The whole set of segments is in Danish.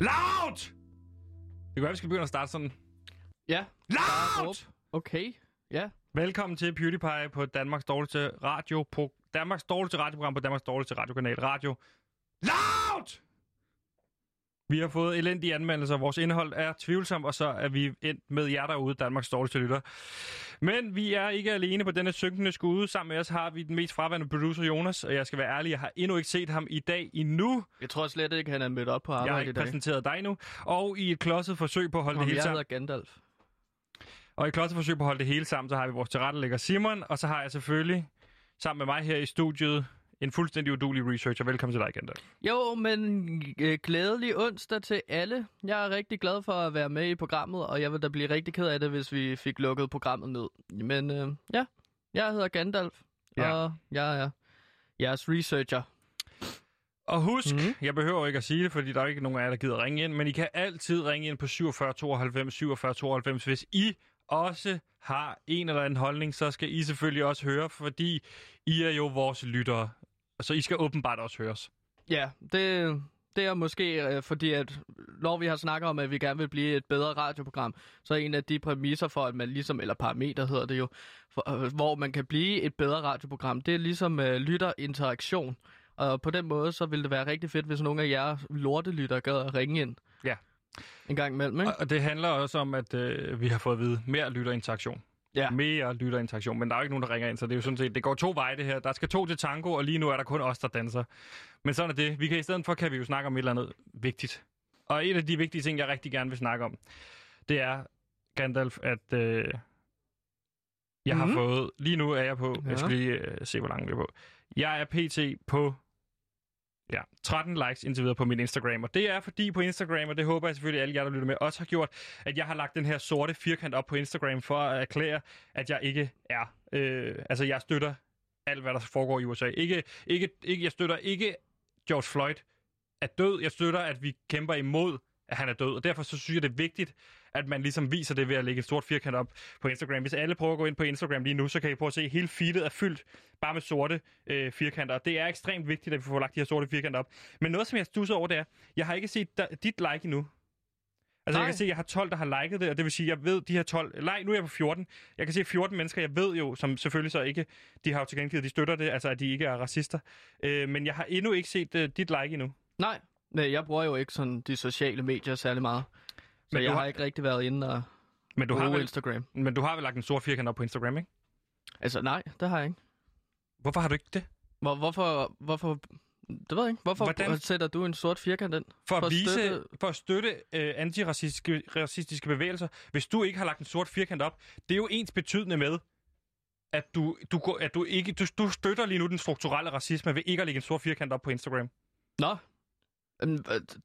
Loud! Det kan være, vi skal begynde at starte sådan. Ja. Loud! Okay. Ja. Velkommen til PewDiePie på Danmarks dårligste radio, på Danmarks dårligste radioprogram på Danmarks dårligste radiokanal Radio. Loud! Vi har fået elendige anmeldelser. Vores indhold er tvivlsomt, og så er vi endt med jer derude, Danmarks dårligste lytter. Men vi er ikke alene på denne synkende skude. Sammen med os har vi den mest fraværende producer, Jonas. Og jeg skal være ærlig, jeg har endnu ikke set ham i dag endnu. Jeg tror slet ikke, han er mødt op på Jeg har arbejde ikke i dag. præsenteret dig nu. Og i et klodset forsøg på at holde Om det hele jeg sammen. hedder Gandalf. Og i klodset forsøg på at holde det hele sammen, så har vi vores tilrettelægger Simon. Og så har jeg selvfølgelig, sammen med mig her i studiet, en fuldstændig udulig researcher. Velkommen til dig, Gandalf. Jo, men øh, glædelig onsdag til alle. Jeg er rigtig glad for at være med i programmet, og jeg vil da blive rigtig ked af det, hvis vi fik lukket programmet ned. Men øh, ja, jeg hedder Gandalf, Ja. og jeg er jeres researcher. Og husk, mm. jeg behøver ikke at sige det, fordi der er ikke nogen af jer, der gider ringe ind, men I kan altid ringe ind på 47 92 47 92, hvis I også har en eller anden holdning, så skal I selvfølgelig også høre, fordi I er jo vores lyttere. Så I skal åbenbart også høres. Ja, det, det er måske øh, fordi, at når vi har snakket om, at vi gerne vil blive et bedre radioprogram, så er en af de præmisser for, at man ligesom, eller parameter hedder det jo, for, øh, hvor man kan blive et bedre radioprogram, det er ligesom øh, lytterinteraktion. Og på den måde, så ville det være rigtig fedt, hvis nogle af jer lortelytter gad at ringe ind. Ja. En gang imellem, ikke? Og, det handler også om, at øh, vi har fået at vide mere lytterinteraktion. Ja. Mere lytterinteraktion, men der er jo ikke nogen, der ringer ind, så det er jo sådan set, det går to veje det her. Der skal to til tango, og lige nu er der kun os, der danser. Men sådan er det. Vi kan i stedet for, kan vi jo snakke om et eller andet vigtigt. Og en af de vigtige ting, jeg rigtig gerne vil snakke om, det er, Gandalf, at øh, jeg har Mhm. fået, lige nu er jeg på, Ja. jeg skal lige øh, se, hvor langt vi er på. Jeg er pt. på Ja, 13 likes indtil videre på min Instagram. Og det er fordi på Instagram, og det håber jeg selvfølgelig alle jer, der lytter med, også har gjort, at jeg har lagt den her sorte firkant op på Instagram for at erklære, at jeg ikke er. Øh, altså, jeg støtter alt, hvad der foregår i USA. Ikke, ikke, ikke, jeg støtter ikke George Floyd er død. Jeg støtter, at vi kæmper imod, at han er død. Og derfor så synes jeg, det er vigtigt, at man ligesom viser det ved at lægge et stort firkant op på Instagram. Hvis alle prøver at gå ind på Instagram lige nu, så kan I prøve at se, at hele feedet er fyldt bare med sorte øh, firkanter. Det er ekstremt vigtigt, at vi får lagt de her sorte firkanter op. Men noget, som jeg stusser over, det er, jeg har ikke set da, dit like endnu. Altså, Nej. jeg kan se, at jeg har 12, der har liket det, og det vil sige, at jeg ved, de her 12... Nej, nu er jeg på 14. Jeg kan se 14 mennesker, jeg ved jo, som selvfølgelig så ikke... De har jo til gengæld, de støtter det, altså at de ikke er racister. Øh, men jeg har endnu ikke set uh, dit like endnu. Nej, nej, jeg bruger jo ikke sådan de sociale medier særlig meget. Så Men jeg har... har- ikke rigtig været inde og Men du, har vel, Instagram. men du har vel lagt en stor firkant op på Instagram, ikke? Altså nej, det har jeg ikke. Hvorfor har du ikke det? Hvor, hvorfor, hvorfor, det ved jeg ikke. Hvorfor Hvordan- sætter du en sort firkant ind? For at, For at vise, støtte- for at støtte øh, antiracistiske racistiske bevægelser. Hvis du ikke har lagt en sort firkant op, det er jo ens betydende med, at du, du, går, at du ikke du, du støtter lige nu den strukturelle racisme ved ikke at lægge en sort firkant op på Instagram. Nå,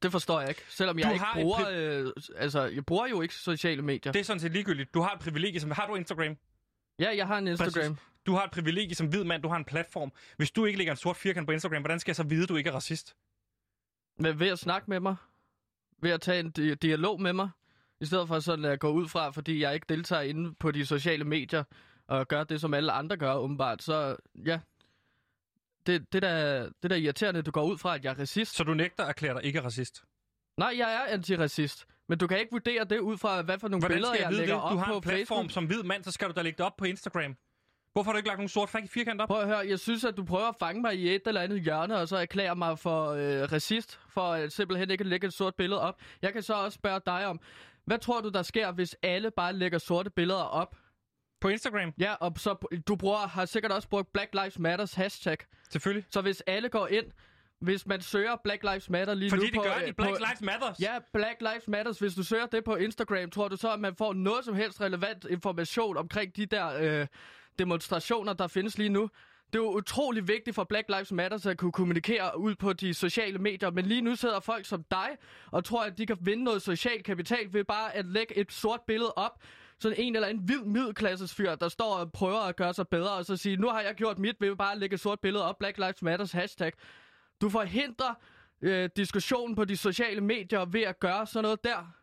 det forstår jeg ikke. Selvom jeg Du ikke bruger... Øh, altså, jeg bruger jo ikke sociale medier. Det er sådan set ligegyldigt. Du har et privilegie, som har du Instagram. Ja, jeg har en Instagram. Præcis. Du har et privilegie som hvid mand, du har en platform. Hvis du ikke lægger en sort firkant på Instagram, hvordan skal jeg så vide, at du ikke er racist? Men ved at snakke med mig. Ved at tage en di- dialog med mig. I stedet for sådan at gå ud fra, fordi jeg ikke deltager inde på de sociale medier, og gør det, som alle andre gør, åbenbart. Så ja, det, det, der, det der irriterende, du går ud fra, at jeg er racist. Så du nægter at erklære dig ikke racist? Nej, jeg er antiracist. Men du kan ikke vurdere det ud fra, hvad for nogle Hvordan billeder, jeg jeg, lægger det? op Du har på en platform Facebook. som hvid mand, så skal du da lægge det op på Instagram. Hvorfor har du ikke lagt nogen sort fak- firkant op? Prøv at høre, jeg synes, at du prøver at fange mig i et eller andet hjørne, og så erklære mig for øh, racist, for at simpelthen ikke at lægge et sort billede op. Jeg kan så også spørge dig om, hvad tror du, der sker, hvis alle bare lægger sorte billeder op? På Instagram, Ja, og så du bruger, har sikkert også brugt Black Lives Matters hashtag. selvfølgelig. Så hvis alle går ind, hvis man søger Black Lives Matter lige Fordi nu det på... gør øh, de. Black på, Lives Matter. Ja, Black Lives Matters. Hvis du søger det på Instagram, tror du så, at man får noget som helst relevant information omkring de der øh, demonstrationer, der findes lige nu? Det er jo utrolig vigtigt for Black Lives Matter at kunne kommunikere ud på de sociale medier, men lige nu sidder folk som dig og tror, at de kan vinde noget social kapital ved bare at lægge et sort billede op. Sådan en eller anden hvid middelklasses fyr, der står og prøver at gøre sig bedre, og så sige, nu har jeg gjort mit ved bare at lægge et sort billede op, Black Lives Matters hashtag. Du forhindrer øh, diskussionen på de sociale medier ved at gøre sådan noget der.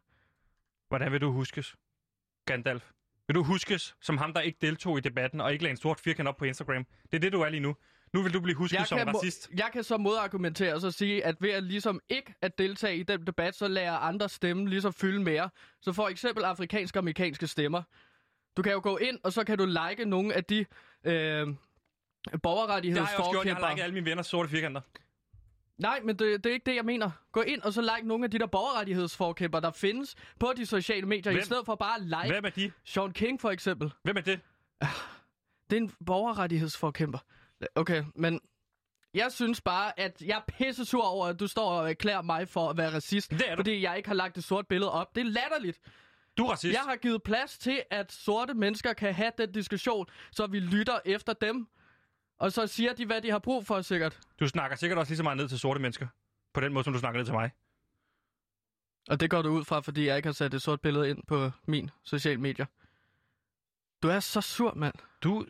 Hvordan vil du huskes, Gandalf? Vil du huskes som ham, der ikke deltog i debatten og ikke lagde en sort firkant op på Instagram? Det er det, du er lige nu. Nu vil du blive husket jeg som racist. jeg kan så modargumentere og så sige, at ved at ligesom ikke at deltage i den debat, så lader andre stemme ligesom fylde mere. Så for eksempel afrikanske og amerikanske stemmer. Du kan jo gå ind, og så kan du like nogle af de øh, Det har jeg også gjort. Jeg har liket alle mine venner sorte firkanter. Nej, men det, det er ikke det, jeg mener. Gå ind og så like nogle af de der borgerrettighedsforkæmper, der findes på de sociale medier, Hvem? i stedet for bare at like Hvem er de? Sean King for eksempel. Hvem er det? Det er en borgerrettighedsforkæmper. Okay, men jeg synes bare, at jeg er pisse sur over, at du står og erklærer mig for at være racist. Det er du. Fordi jeg ikke har lagt et sort billede op. Det er latterligt. Du er racist. Jeg har givet plads til, at sorte mennesker kan have den diskussion, så vi lytter efter dem. Og så siger de, hvad de har brug for, sikkert. Du snakker sikkert også lige så meget ned til sorte mennesker. På den måde, som du snakker ned til mig. Og det går du ud fra, fordi jeg ikke har sat et sort billede ind på min sociale medier. Du er så sur, mand. Du,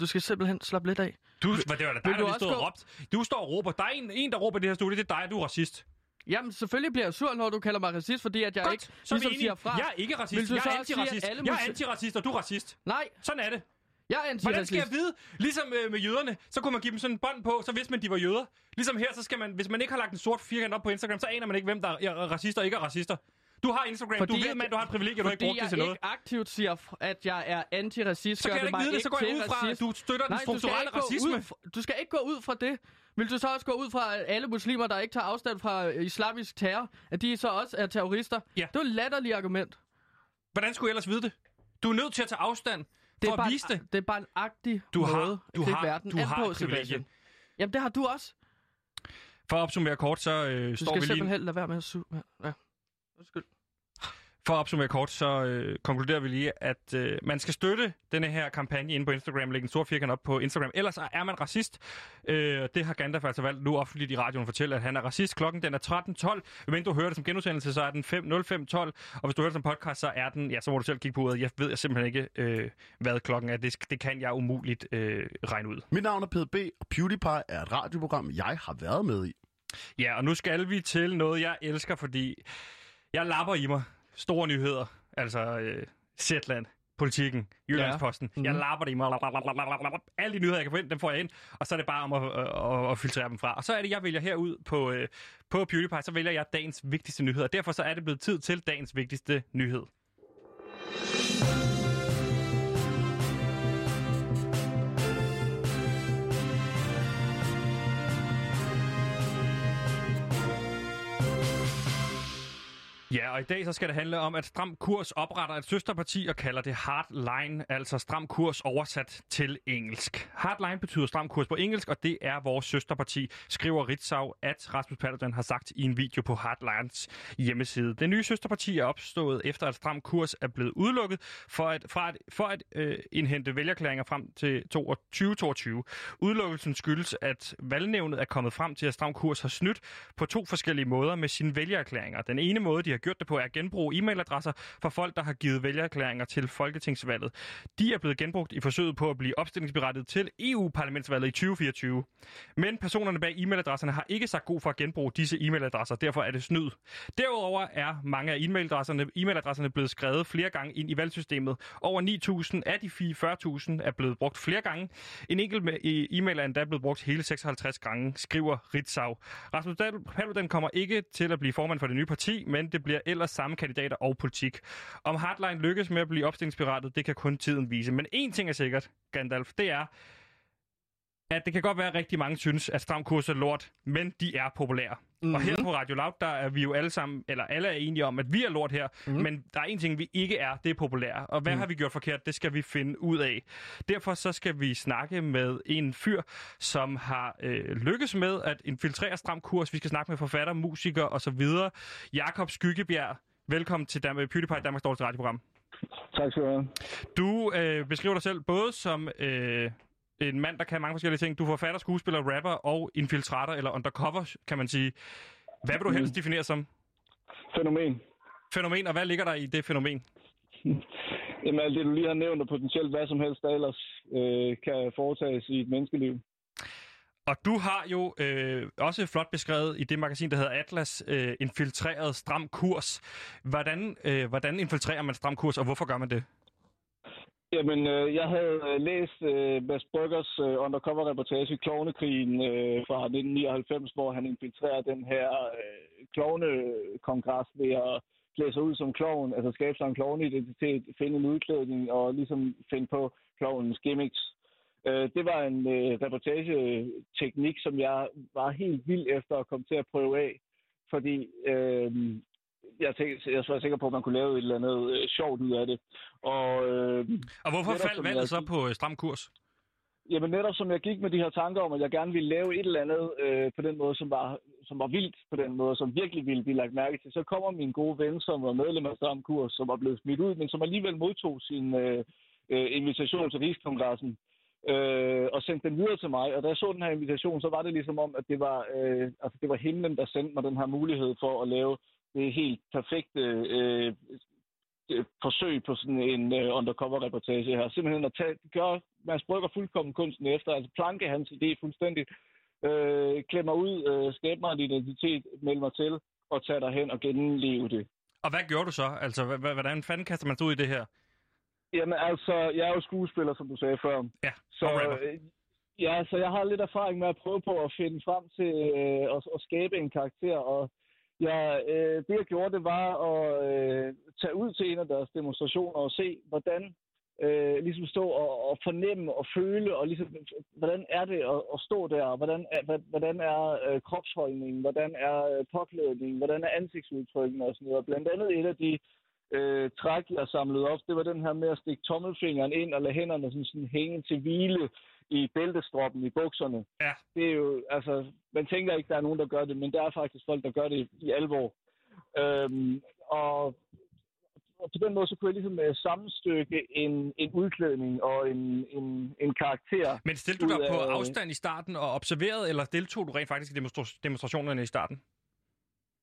Du skal simpelthen slappe lidt af. du, hvad, det var da dig, der stod og gå- råbt. Du står og råber. Der er en, en der råber i det her studie. Det er dig, du er racist. Jamen, selvfølgelig bliver jeg sur, når du kalder mig racist, fordi at jeg Godt, ikke så ligesom siger fra. Jeg er ikke racist. Jeg er sige, antiracist. alle Jeg er antiracist, og du er racist. Nej, Sådan er det. jeg er antiracist. Hvordan skal jeg vide? Ligesom øh, med jøderne, så kunne man give dem sådan en bånd på, så vidste man, de var jøder. Ligesom her, så skal man, hvis man ikke har lagt en sort firkant op på Instagram, så aner man ikke, hvem der er racister og ikke er racister. Du har Instagram, Fordi du ved, at- mand, du har et privilegie, du har ikke Fordi brugt det jeg til noget. ikke aktivt siger, at jeg er antiracist, Så kan jeg ikke vide det, så går jeg ud fra, at du støtter den Nej, du skal, strukturelle racisme. ud, f- du skal ikke gå ud fra det. Vil du så også gå ud fra, at alle muslimer, der ikke tager afstand fra øh, islamisk terror, at de så også er terrorister? Ja. Det er et latterligt argument. Hvordan skulle jeg ellers vide det? Du er nødt til at tage afstand Det for er, bare, at vise det. en- det er bare en agtig Du har- måde du at gribe har- verden du har på. Sebastian. Jamen, det har du også. For at opsummere kort, så øh, Du står skal vi lige... simpelthen lade være med at suge. Ja. Undskyld. For at opsummere kort, så øh, konkluderer vi lige, at øh, man skal støtte denne her kampagne inde på Instagram, lægge en stor firkant op på Instagram, ellers er man racist. Øh, det har Gandalf altså valgt nu offentligt i radioen fortælle, at han er racist. Klokken den er 13.12. Men du hører det som genudsendelse, så er den 5, 05.12. Og hvis du hører det som podcast, så er den, ja, så må du selv kigge på uret. Jeg ved jeg simpelthen ikke, øh, hvad klokken er. Det, det kan jeg umuligt øh, regne ud. Mit navn er PDB, og PewDiePie er et radioprogram, jeg har været med i. Ja, og nu skal vi til noget, jeg elsker, fordi jeg lapper i mig. Store nyheder, altså øh, Zetland, politikken, Jyllandsposten. Ja. Mhm. Jeg lapper det i mig. Alle de nyheder, jeg kan få ind, dem får jeg ind. Og så er det bare om at, at, at, at filtrere dem fra. Og så er det, jeg vælger herud på, øh, på PewDiePie, så vælger jeg dagens vigtigste nyheder. Derfor så er det blevet tid til dagens vigtigste nyhed. Ja, og i dag så skal det handle om, at Stram Kurs opretter et søsterparti og kalder det Hardline, altså Stram Kurs oversat til engelsk. Hardline betyder Stram Kurs på engelsk, og det er vores søsterparti, skriver Ritzau, at Rasmus Paludan har sagt i en video på Hardlines hjemmeside. Det nye søsterparti er opstået efter, at Stram Kurs er blevet udelukket for at, fra at, for at øh, indhente vælgerklæringer frem til 2022. Udelukkelsen skyldes, at valgnævnet er kommet frem til, at Stram Kurs har snydt på to forskellige måder med sine vælgererklæringer. Den ene måde, de har gjort det på, er at genbruge e-mailadresser for folk, der har givet vælgererklæringer til Folketingsvalget. De er blevet genbrugt i forsøget på at blive opstillingsberettiget til EU-parlamentsvalget i 2024. Men personerne bag e-mailadresserne har ikke sagt god for at genbruge disse e-mailadresser, derfor er det snyd. Derudover er mange af e-mailadresserne, e-mailadresserne blevet skrevet flere gange ind i valgsystemet. Over 9.000 af de 40.000 er blevet brugt flere gange. En enkelt e- e-mail er endda blevet brugt hele 56 gange, skriver Ritzau. Rasmus Paludan kommer ikke til at blive formand for det nye parti, men det bliver ellers samme kandidater og politik. Om Hardline lykkes med at blive opstillingsberettet, det kan kun tiden vise. Men én ting er sikkert, Gandalf, det er, at det kan godt være, at rigtig mange synes, at stram kurs er lort, men de er populære. Mm-hmm. Og her på Radio Loud, der er vi jo alle sammen, eller alle er enige om, at vi er lort her, mm-hmm. men der er en ting, vi ikke er, det er populære. Og hvad mm. har vi gjort forkert, det skal vi finde ud af. Derfor så skal vi snakke med en fyr, som har øh, lykkes med at infiltrere stram kurs. Vi skal snakke med forfatter, musiker osv. Jakob Skyggebjerg, velkommen til Dam- PewDiePie, Danmarks dårligste radioprogram. Tak skal du have. Du øh, beskriver dig selv både som øh, en mand, der kan mange forskellige ting. Du er forfatter, skuespiller, rapper og infiltrator, eller undercover, kan man sige. Hvad vil du helst definere som Fænomen. fænomen, og hvad ligger der i det fænomen? Jamen alt det, du lige har nævnt, og potentielt hvad som helst, der ellers øh, kan foretages i et menneskeliv. Og du har jo øh, også flot beskrevet i det magasin, der hedder Atlas, øh, infiltreret stram kurs. Hvordan, øh, hvordan infiltrerer man stram kurs, og hvorfor gør man det? Jamen, øh, jeg havde øh, læst øh, Mads Bryggers øh, undercover-reportage Klovnekrigen øh, fra 1999, hvor han infiltrerer den her øh, klovnekongres ved at klæde sig ud som kloven, altså skabe sig en klovneidentitet, finde en udklædning og ligesom finde på klovnens gimmicks. Øh, det var en øh, reportageteknik, som jeg var helt vild efter at komme til at prøve af, fordi øh, jeg, tænkte, jeg var sikker på, at man kunne lave et eller andet øh, sjovt ud af det. Og, øh, Og hvorfor netop faldt valget jeg- så på øh, stram kurs? Jamen netop som jeg gik med de her tanker om, at jeg gerne ville lave et eller andet øh, på den måde, som var, som var vildt på den måde, som virkelig ville blive lagt mærke til, så kommer min gode ven, som var medlem af Stram Kurs, som var blevet smidt ud, men som alligevel modtog sin øh, øh, invitation til Rigskongressen øh, og sendte den videre til mig. Og da jeg så den her invitation, så var det ligesom om, at det var, øh, altså det var himlen, der sendte mig den her mulighed for at lave det helt perfekte øh, øh, forsøg på sådan en øh, undercover-reportage her. Simpelthen at tage, gøre Mads Brygger fuldkommen kunsten efter, altså planke hans idé fuldstændig, øh, klemme mig ud, øh, skabe mig en identitet, melde mig til, og tage derhen og genleve det. Og hvad gjorde du så? Altså, hvordan fanden kaster man sig ud i det her? Jamen altså, jeg er jo skuespiller, som du sagde før. Ja, Så, øh, ja, så jeg har lidt erfaring med at prøve på at finde frem til øh, at, at skabe en karakter, og Ja, øh, det jeg gjorde, det var at øh, tage ud til en af deres demonstrationer og se, hvordan øh, ligesom stå og, og fornemme og føle, og ligesom, hvordan er det at, at stå der, hvordan er, hvad- hvordan er øh, kropsholdningen, hvordan er øh, påklædningen, hvordan er ansigtsudtrykken og sådan noget. Blandt andet et af de øh, træk, jeg samlede op, det var den her med at stikke tommelfingeren ind og lade hænderne sådan, sådan hænge til hvile i bæltestroppen i bukserne. Ja. Det er jo, altså, man tænker ikke, der er nogen, der gør det, men der er faktisk folk, der gør det i alvor. Øhm, og, og på den måde, så kunne jeg ligesom øh, sammenstykke en, en udklædning og en, en, en karakter. Men stillede du dig ud på af- afstand i starten og observerede, eller deltog du rent faktisk i demonstra- demonstrationerne i starten?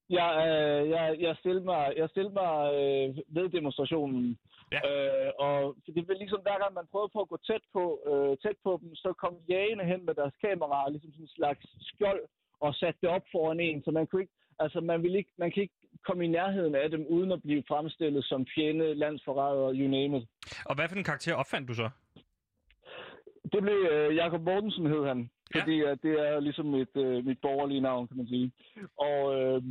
Jeg, øh, jeg, jeg stillede mig, jeg stillede mig øh, ved demonstrationen. Ja. Øh, og det var ligesom hver gang, man prøvede på at gå tæt på, øh, tæt på dem, så kom jægene hen med deres kameraer, ligesom sådan en slags skjold, og satte det op foran en, så man kunne ikke, altså man, ville ikke, man kan ikke komme i nærheden af dem, uden at blive fremstillet som fjende, landsforræder, you name it. Og hvad for en karakter opfandt du så? Det blev øh, Jakob Mortensen, hed han. Ja. Fordi at det er ligesom mit, øh, mit borgerlige navn, kan man sige. Og, øh,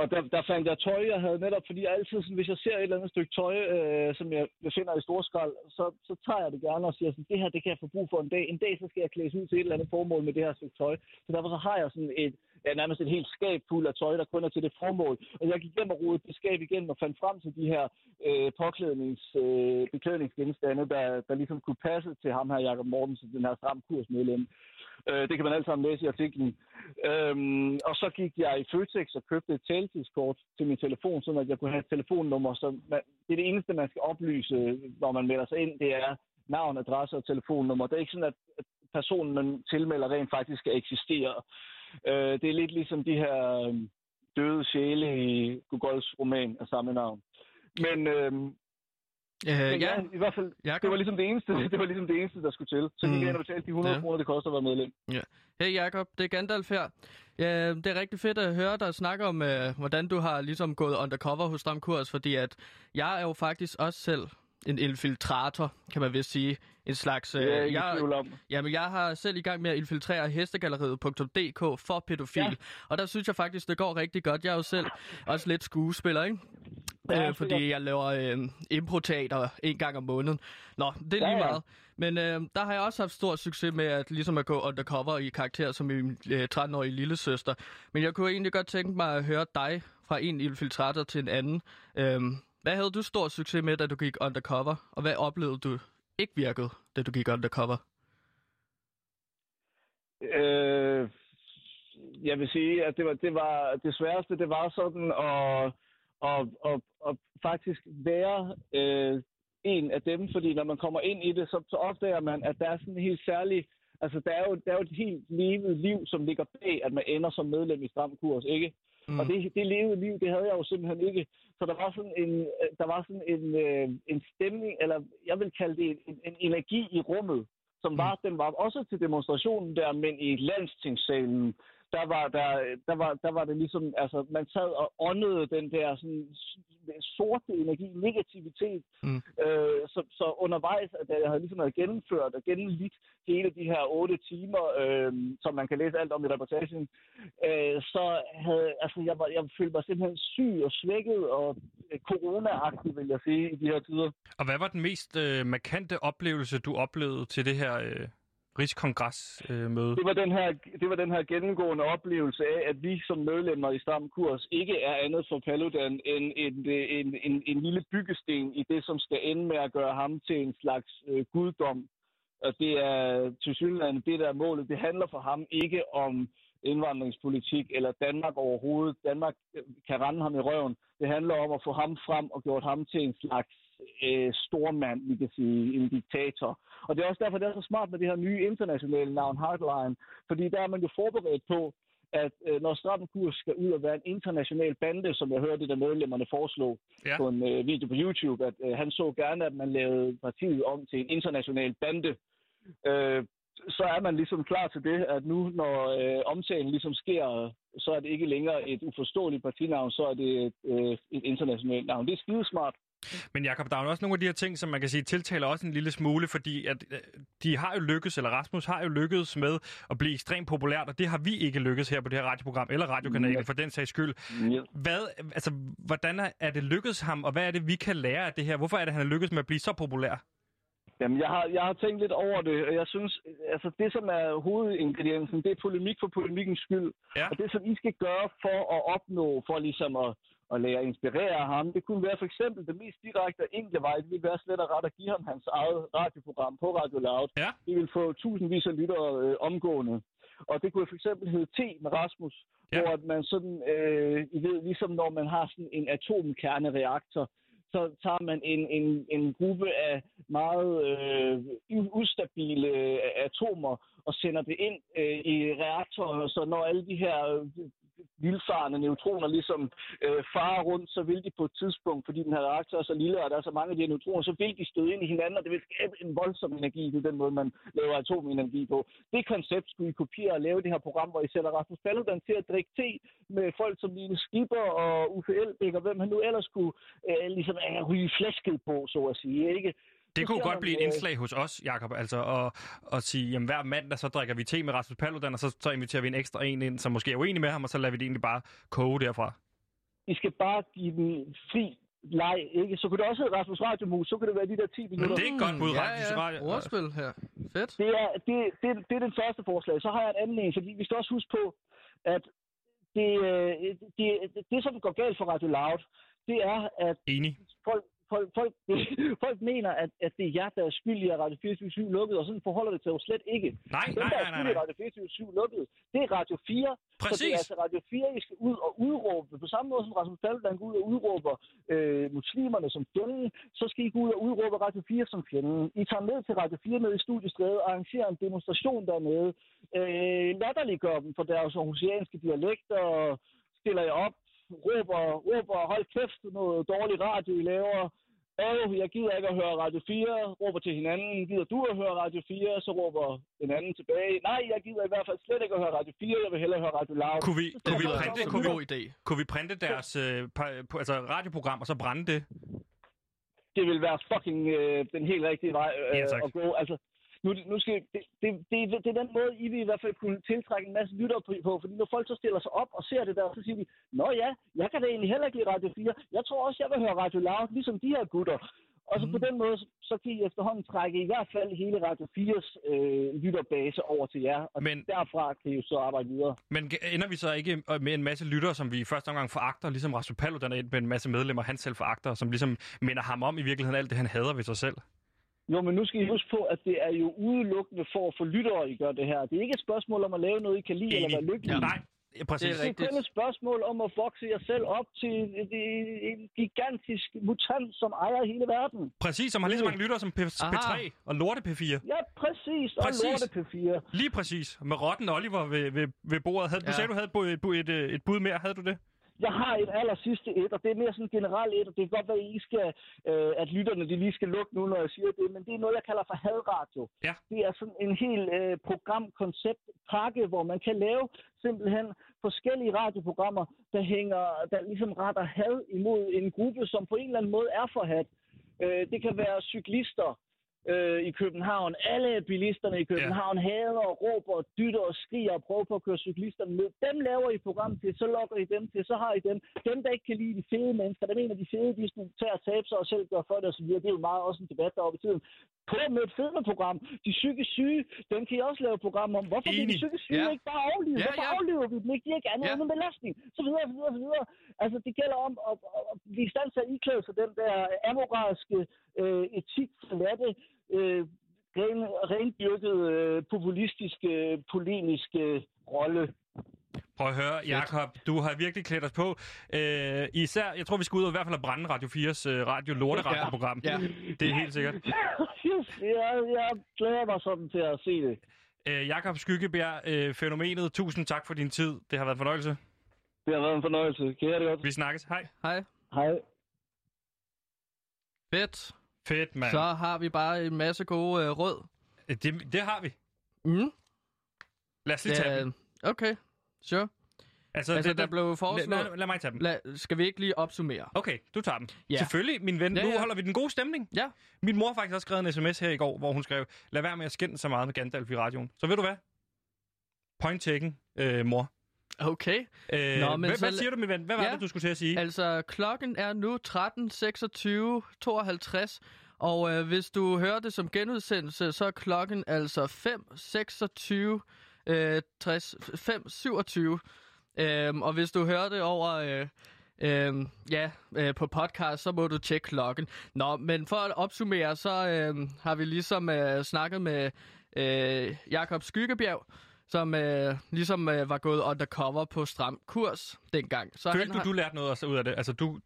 og der, der fandt jeg tøj, jeg havde netop, fordi jeg altid, sådan, hvis jeg ser et eller andet stykke tøj, øh, som jeg, jeg finder i storskrald, så, så tager jeg det gerne og siger sådan, det her, det kan jeg få brug for en dag. En dag, så skal jeg klædes ud til et eller andet formål med det her stykke tøj. Så derfor så har jeg sådan et, ja, nærmest et helt skab fuld af tøj, der kun er til det formål. Og jeg gik hjem og rodede det skab igen og fandt frem til de her øh, påklædnings, øh, beklædningsgenstande, der, der ligesom kunne passe til ham her, Jakob Mortensen, den her stram kursmedlem. Øh, det kan man alt sammen læse i artiklen. Øhm, og så gik jeg i Føtex og købte et taltidskort til min telefon, så at jeg kunne have et telefonnummer. Så man, det er det eneste, man skal oplyse, når man melder sig ind, det er navn, adresse og telefonnummer. Det er ikke sådan, at personen, man tilmelder, rent faktisk skal eksistere. Øh, det er lidt ligesom de her øh, døde sjæle i Gogols roman af samme navn. Men, øh, Øh, men ja, ja, i hvert fald, Jakob. det var ligesom det eneste, det var ligesom det eneste, der skulle til. Så gik Mm. jeg ind og betalte de 100 Ja. kroner, det koster at være medlem. Hey Jakob, det er Gandalf her. Ja, det er rigtig fedt at høre dig snakke om, øh, hvordan du har ligesom gået undercover hos Stram Kurs, fordi at jeg er jo faktisk også selv en infiltrator, kan man vist sige. En slags... Øh, Det er jeg tvivl om. Jamen, jeg har selv i gang med at infiltrere hestegalleriet.dk for pædofil. Ja. Og der synes jeg faktisk, det går rigtig godt. Jeg er jo selv også lidt skuespiller, ikke? Ja, øh, fordi jeg laver øh, improteater en gang om måneden. Nå, det er Ja, lige meget. Men øh, der har jeg også haft stor succes med at, ligesom at gå undercover i karakter som min øh, 13-årige lille søster. Men jeg kunne egentlig godt tænke mig at høre dig fra en infiltrator til en anden. Øh, hvad havde du stor succes med, da du gik undercover? Og hvad oplevede du ikke virkede, da du gik undercover? Øh, jeg vil sige, at det var, det var det sværeste, det var sådan at, at, at, at faktisk være øh, en af dem, fordi når man kommer ind i det, så, så opdager man, at der er sådan en helt særlig, altså der er jo, der er jo et helt levet liv, som ligger bag, at man ender som medlem i Stram Kurs, ikke? Mm. Og det, det levede liv, det havde jeg jo simpelthen ikke. Så der var sådan en, øh, der var sådan en, øh, en stemning, eller jeg vil kalde det en, en energi i rummet, som var, den var også til demonstrationen der, men i landstingssalen, der var, der, der, var, der var det ligesom, altså man sad og åndede den der sådan sorte energi, negativitet. Mm. Øh, så, så undervejs, at jeg havde ligesom havde gennemført og gennemlidt hele de her otte timer, øh, som man kan læse alt om i reportagen, øh, så havde, altså jeg, var, jeg følte mig simpelthen syg og svækket og øh, corona-agtig, vil jeg sige, i de her tider. Og hvad var den mest øh, markante oplevelse, du oplevede til det her øh, Rigskongresmøde? Øh. Det var, den her, det var den her gennemgående oplevelse af, at vi som medlemmer i Stram Kurs ikke er andet for Paludan end en, øh, en, en, en lille byggesten i det, som skal ende med at gøre ham til en slags øh, guddom. Og det er til synligheden det, der er målet. Det handler for ham ikke om indvandringspolitik eller Danmark overhovedet. Danmark øh, kan rende ham i røven. Det handler om at få ham frem og gjort ham til en slags øh, stormand, vi kan sige, en diktator. Og det er også derfor, det er så smart med det her nye internationale navn, Hardline. Fordi der er man jo forberedt på, at øh, når Stram Kurs skal ud og være en international bande, som jeg hørte, der medlemmerne foreslog Ja. på en øh, video på YouTube, at øh, han så gerne, at man lavede partiet om til en international bande. Øh, så er man ligesom klar til det, at nu, når øh, omtalen ligesom sker, så er det ikke længere et uforståeligt partinavn, så er det et, øh, et internationalt navn. Det er skidesmart. Men Jacob, der er jo også nogle af de her ting, som man kan sige tiltaler også en lille smule, fordi at øh, de har jo lykkes, eller Rasmus har jo lykkedes med at blive ekstremt populært, og det har vi ikke lykkes her på det her radioprogram, eller radiokanalen Ja. for den sags skyld. Ja. Hvad, altså, hvordan er, er det lykkedes ham, og hvad er det, vi kan lære af det her? Hvorfor er det, han er lykkedes med at blive så populær? Jamen, jeg har, jeg har tænkt lidt over det, og jeg synes, altså det, som er hovedingrediensen, det er polemik for polemikkens skyld. Ja. Og det, som I skal gøre for at opnå, for ligesom at, at lære at inspirere ham, det kunne være for eksempel det mest direkte og enkle vej, det ville være slet og ret at give ham hans eget radioprogram på Radio Loud. Ja. Det vil få tusindvis af lyttere øh, omgående. Og det kunne for eksempel hedde T med Rasmus, Ja. hvor at man sådan, øh, I ved, ligesom når man har sådan en atomkernereaktor, så tager man en, en, en gruppe af meget øh, ustabile øh, atomer og sender det ind øh, i reaktoren, så når alle de her øh, vildfarende neutroner ligesom øh, farer rundt, så vil de på et tidspunkt, fordi den her reaktor er så lille, og der er så mange af de her neutroner, så vil de støde ind i hinanden, og det vil skabe en voldsom energi. Det er den måde, man laver atomenergi på. Det koncept skulle I kopiere og lave det her program, hvor I sætter Rasmus Paludan til at drikke te med folk som Line Skipper og Uffe Elbæk, og hvem han nu ellers skulle øh, ligesom øh, ryge flæsket på, så at sige. Ikke? Det kunne godt blive et indslag hos os, Jakob, altså at, at sige, jamen hver mandag, så drikker vi te med Rasmus Paludan, og så, så inviterer vi en ekstra en ind, som måske er uenig med ham, og så lader vi det egentlig bare koge derfra. I skal bare give den fri leg, ikke? Så kunne det også hedde Rasmus Radiomus, så kunne det være de der 10 Men minutter. det er et godt bud, ja, Rasmus ja. Radio- Ordspil her. Fedt. Det er, det, det, det er den første forslag. Så har jeg et andet en, fordi vi skal også huske på, at det, øh, det, det, det som går galt for Radio Loud, det er, at Enig. folk, folk, folk, folk mener, at, at det er jer, der er skyld i, at Radio 24 lukket, og sådan forholder det sig jo slet ikke. Nej, Dem, nej, der nej, er nej, skyld i nej. Radio 24 lukket, det er Radio 4. Så det Præcis. er altså Radio 4, I skal ud og udråbe. På samme måde som Rasmus Paludan går ud og udråber øh, muslimerne som fjenden, så skal I gå ud og udråbe Radio 4 som fjenden. I tager ned til Radio 4 nede i studiestræde og arrangerer en demonstration dernede. Øh, latterliggør dem for deres oceanske dialekter og stiller jer op, råber, råber, hold kæft, noget dårlig radio, I laver. Åh, jeg gider ikke at høre Radio 4, råber til hinanden. Gider du at høre Radio 4? Så råber den anden tilbage. Nej, jeg gider i hvert fald slet ikke at høre Radio 4. Jeg vil hellere høre Radio Loud. Kunne vi, kunne vi printe, kunne en vi, god idé. kunne vi printe deres øh, pa- altså radioprogram, og så brænde det? det vil være fucking øh, den helt rigtige vej øh, Ja, tak. at gå. Altså, nu, nu skal, det, det, det, det er den måde, I vil i hvert fald kunne tiltrække en masse lyttere på, fordi når folk så stiller sig op og ser det der, så siger de, Nå ja, jeg kan da egentlig heller ikke lide Radio 4. Jeg tror også, jeg vil høre Radio Loud, ligesom de her gutter. Og så mm. på den måde, så, kan I efterhånden trække i hvert fald hele Radio 4's øh, lytterbase over til jer. Og Men- Men... derfra kan I jo så arbejde videre. Men ender vi så ikke med en masse lyttere, som vi i første omgang foragter, ligesom Rasmus Paludan er med en masse medlemmer, han selv foragter, som ligesom minder ham om i virkeligheden alt det, han hader ved sig selv? Jo, men nu skal I huske på, at det er jo udelukkende for at få lyttere, I gør det her. Det er ikke et spørgsmål om at lave noget, I kan lide Enig. eller være lykkelige. Ja. Nej, ja, præcis. Det er Det er rigtigt. kun et spørgsmål om at vokse jer selv op til en, gigantisk mutant, som ejer hele verden. Præcis, som har lige så mange lyttere som P- Aha. P3 og Lorte P4. Ja, præcis. Og Præcis. lorte P4. Lige præcis. Med Rotten Oliver ved, ved, ved bordet. Havde, Du Ja. sagde, du havde et, bud- et, et bud mere. Havde du det? Jeg har et aller sidste et, og det er mere sådan generelt et, og det kan godt være, at, I skal, øh, at lytterne de lige skal lukke nu, når jeg siger det, men det er noget, jeg kalder for hadradio. Ja. Det er sådan en hel øh, programkonceptpakke, hvor man kan lave simpelthen forskellige radioprogrammer, der hænger, der ligesom retter had imod en gruppe, som på en eller anden måde er forhat. Øh, det kan være cyklister, øh, i København. Alle bilisterne i København ja. hader og råber og dytter og skriger og prøver på at køre cyklisterne ned. Dem laver I program til, så lokker I dem til, så har I dem. Dem, der ikke kan lide de fede mennesker, der mener, de fede, de skal tage og tabe sig og selv gøre for det osv. Det er jo meget også en debat deroppe i tiden. På med et fedmeprogram. De psykisk syge, dem kan I også lave program om. Hvorfor kan de Enig. psykisk syge Ja. ikke bare overleve? Ja, Hvorfor ja. overlever vi dem ikke? De er ikke andet Ja. end en belastning. Så videre, videre, videre. Altså, det gælder om at, at, at blive i stand til at iklæde sig den der amoralske, øh, etik forladte, øh, ren, rendyrket, øh, populistiske, polemiske rolle. Prøv at høre, Jakob, du har virkelig klædt os på. Øh, især, jeg tror, vi skal ud og i hvert fald at brænde Radio 4's øh, radio lorteradioprogram. Ja. Det er helt sikkert. jeg, jeg glæder mig sådan til at se det. Øh, Jakob Skyggebjerg, øh, fænomenet, tusind tak for din tid. Det har været en fornøjelse. Det har været en fornøjelse. Kan jeg det godt? Vi snakkes. Hej. Hej. Hej. Fedt. Fedt, mand. Så har vi bare en masse gode øh, råd. Øh, Det, det har vi. Mm. Lad os lige tage dem. Okay, sure. Altså, Altså, det, der blev lad, foreslået... lad, lad mig tage dem. Lad, skal vi ikke lige opsummere? Okay, du tager dem. Ja. Selvfølgelig, min ven. Ja, Nu ja. holder vi den gode stemning. Ja. Min mor faktisk også skrevet en sms her i går, hvor hun skrev, lad være med at skænde så meget med Gandalf i radioen. Så ved du hvad? Point taken, øh, mor. Okay. Øh, Nå, men hvad, så hvad siger du, min ven? Hvad var Ja. det, du skulle til at sige? Altså, klokken er nu 13, 26, 52. Og øh, hvis du hører det som genudsendelse, så er klokken altså 5, 26, øh, 60, 5, 27. Øhm, og hvis du hører det over... Øh, Øhm, ja, øh, på podcast, så må du tjekke klokken. Nå, men for at opsummere, så øh, har vi ligesom øh, snakket med øh, Jakob Skyggebjerg, som øh, ligesom øh, var gået undercover på stram kurs dengang. Så Følte du, har... du lærte noget også ud af det? Altså, du,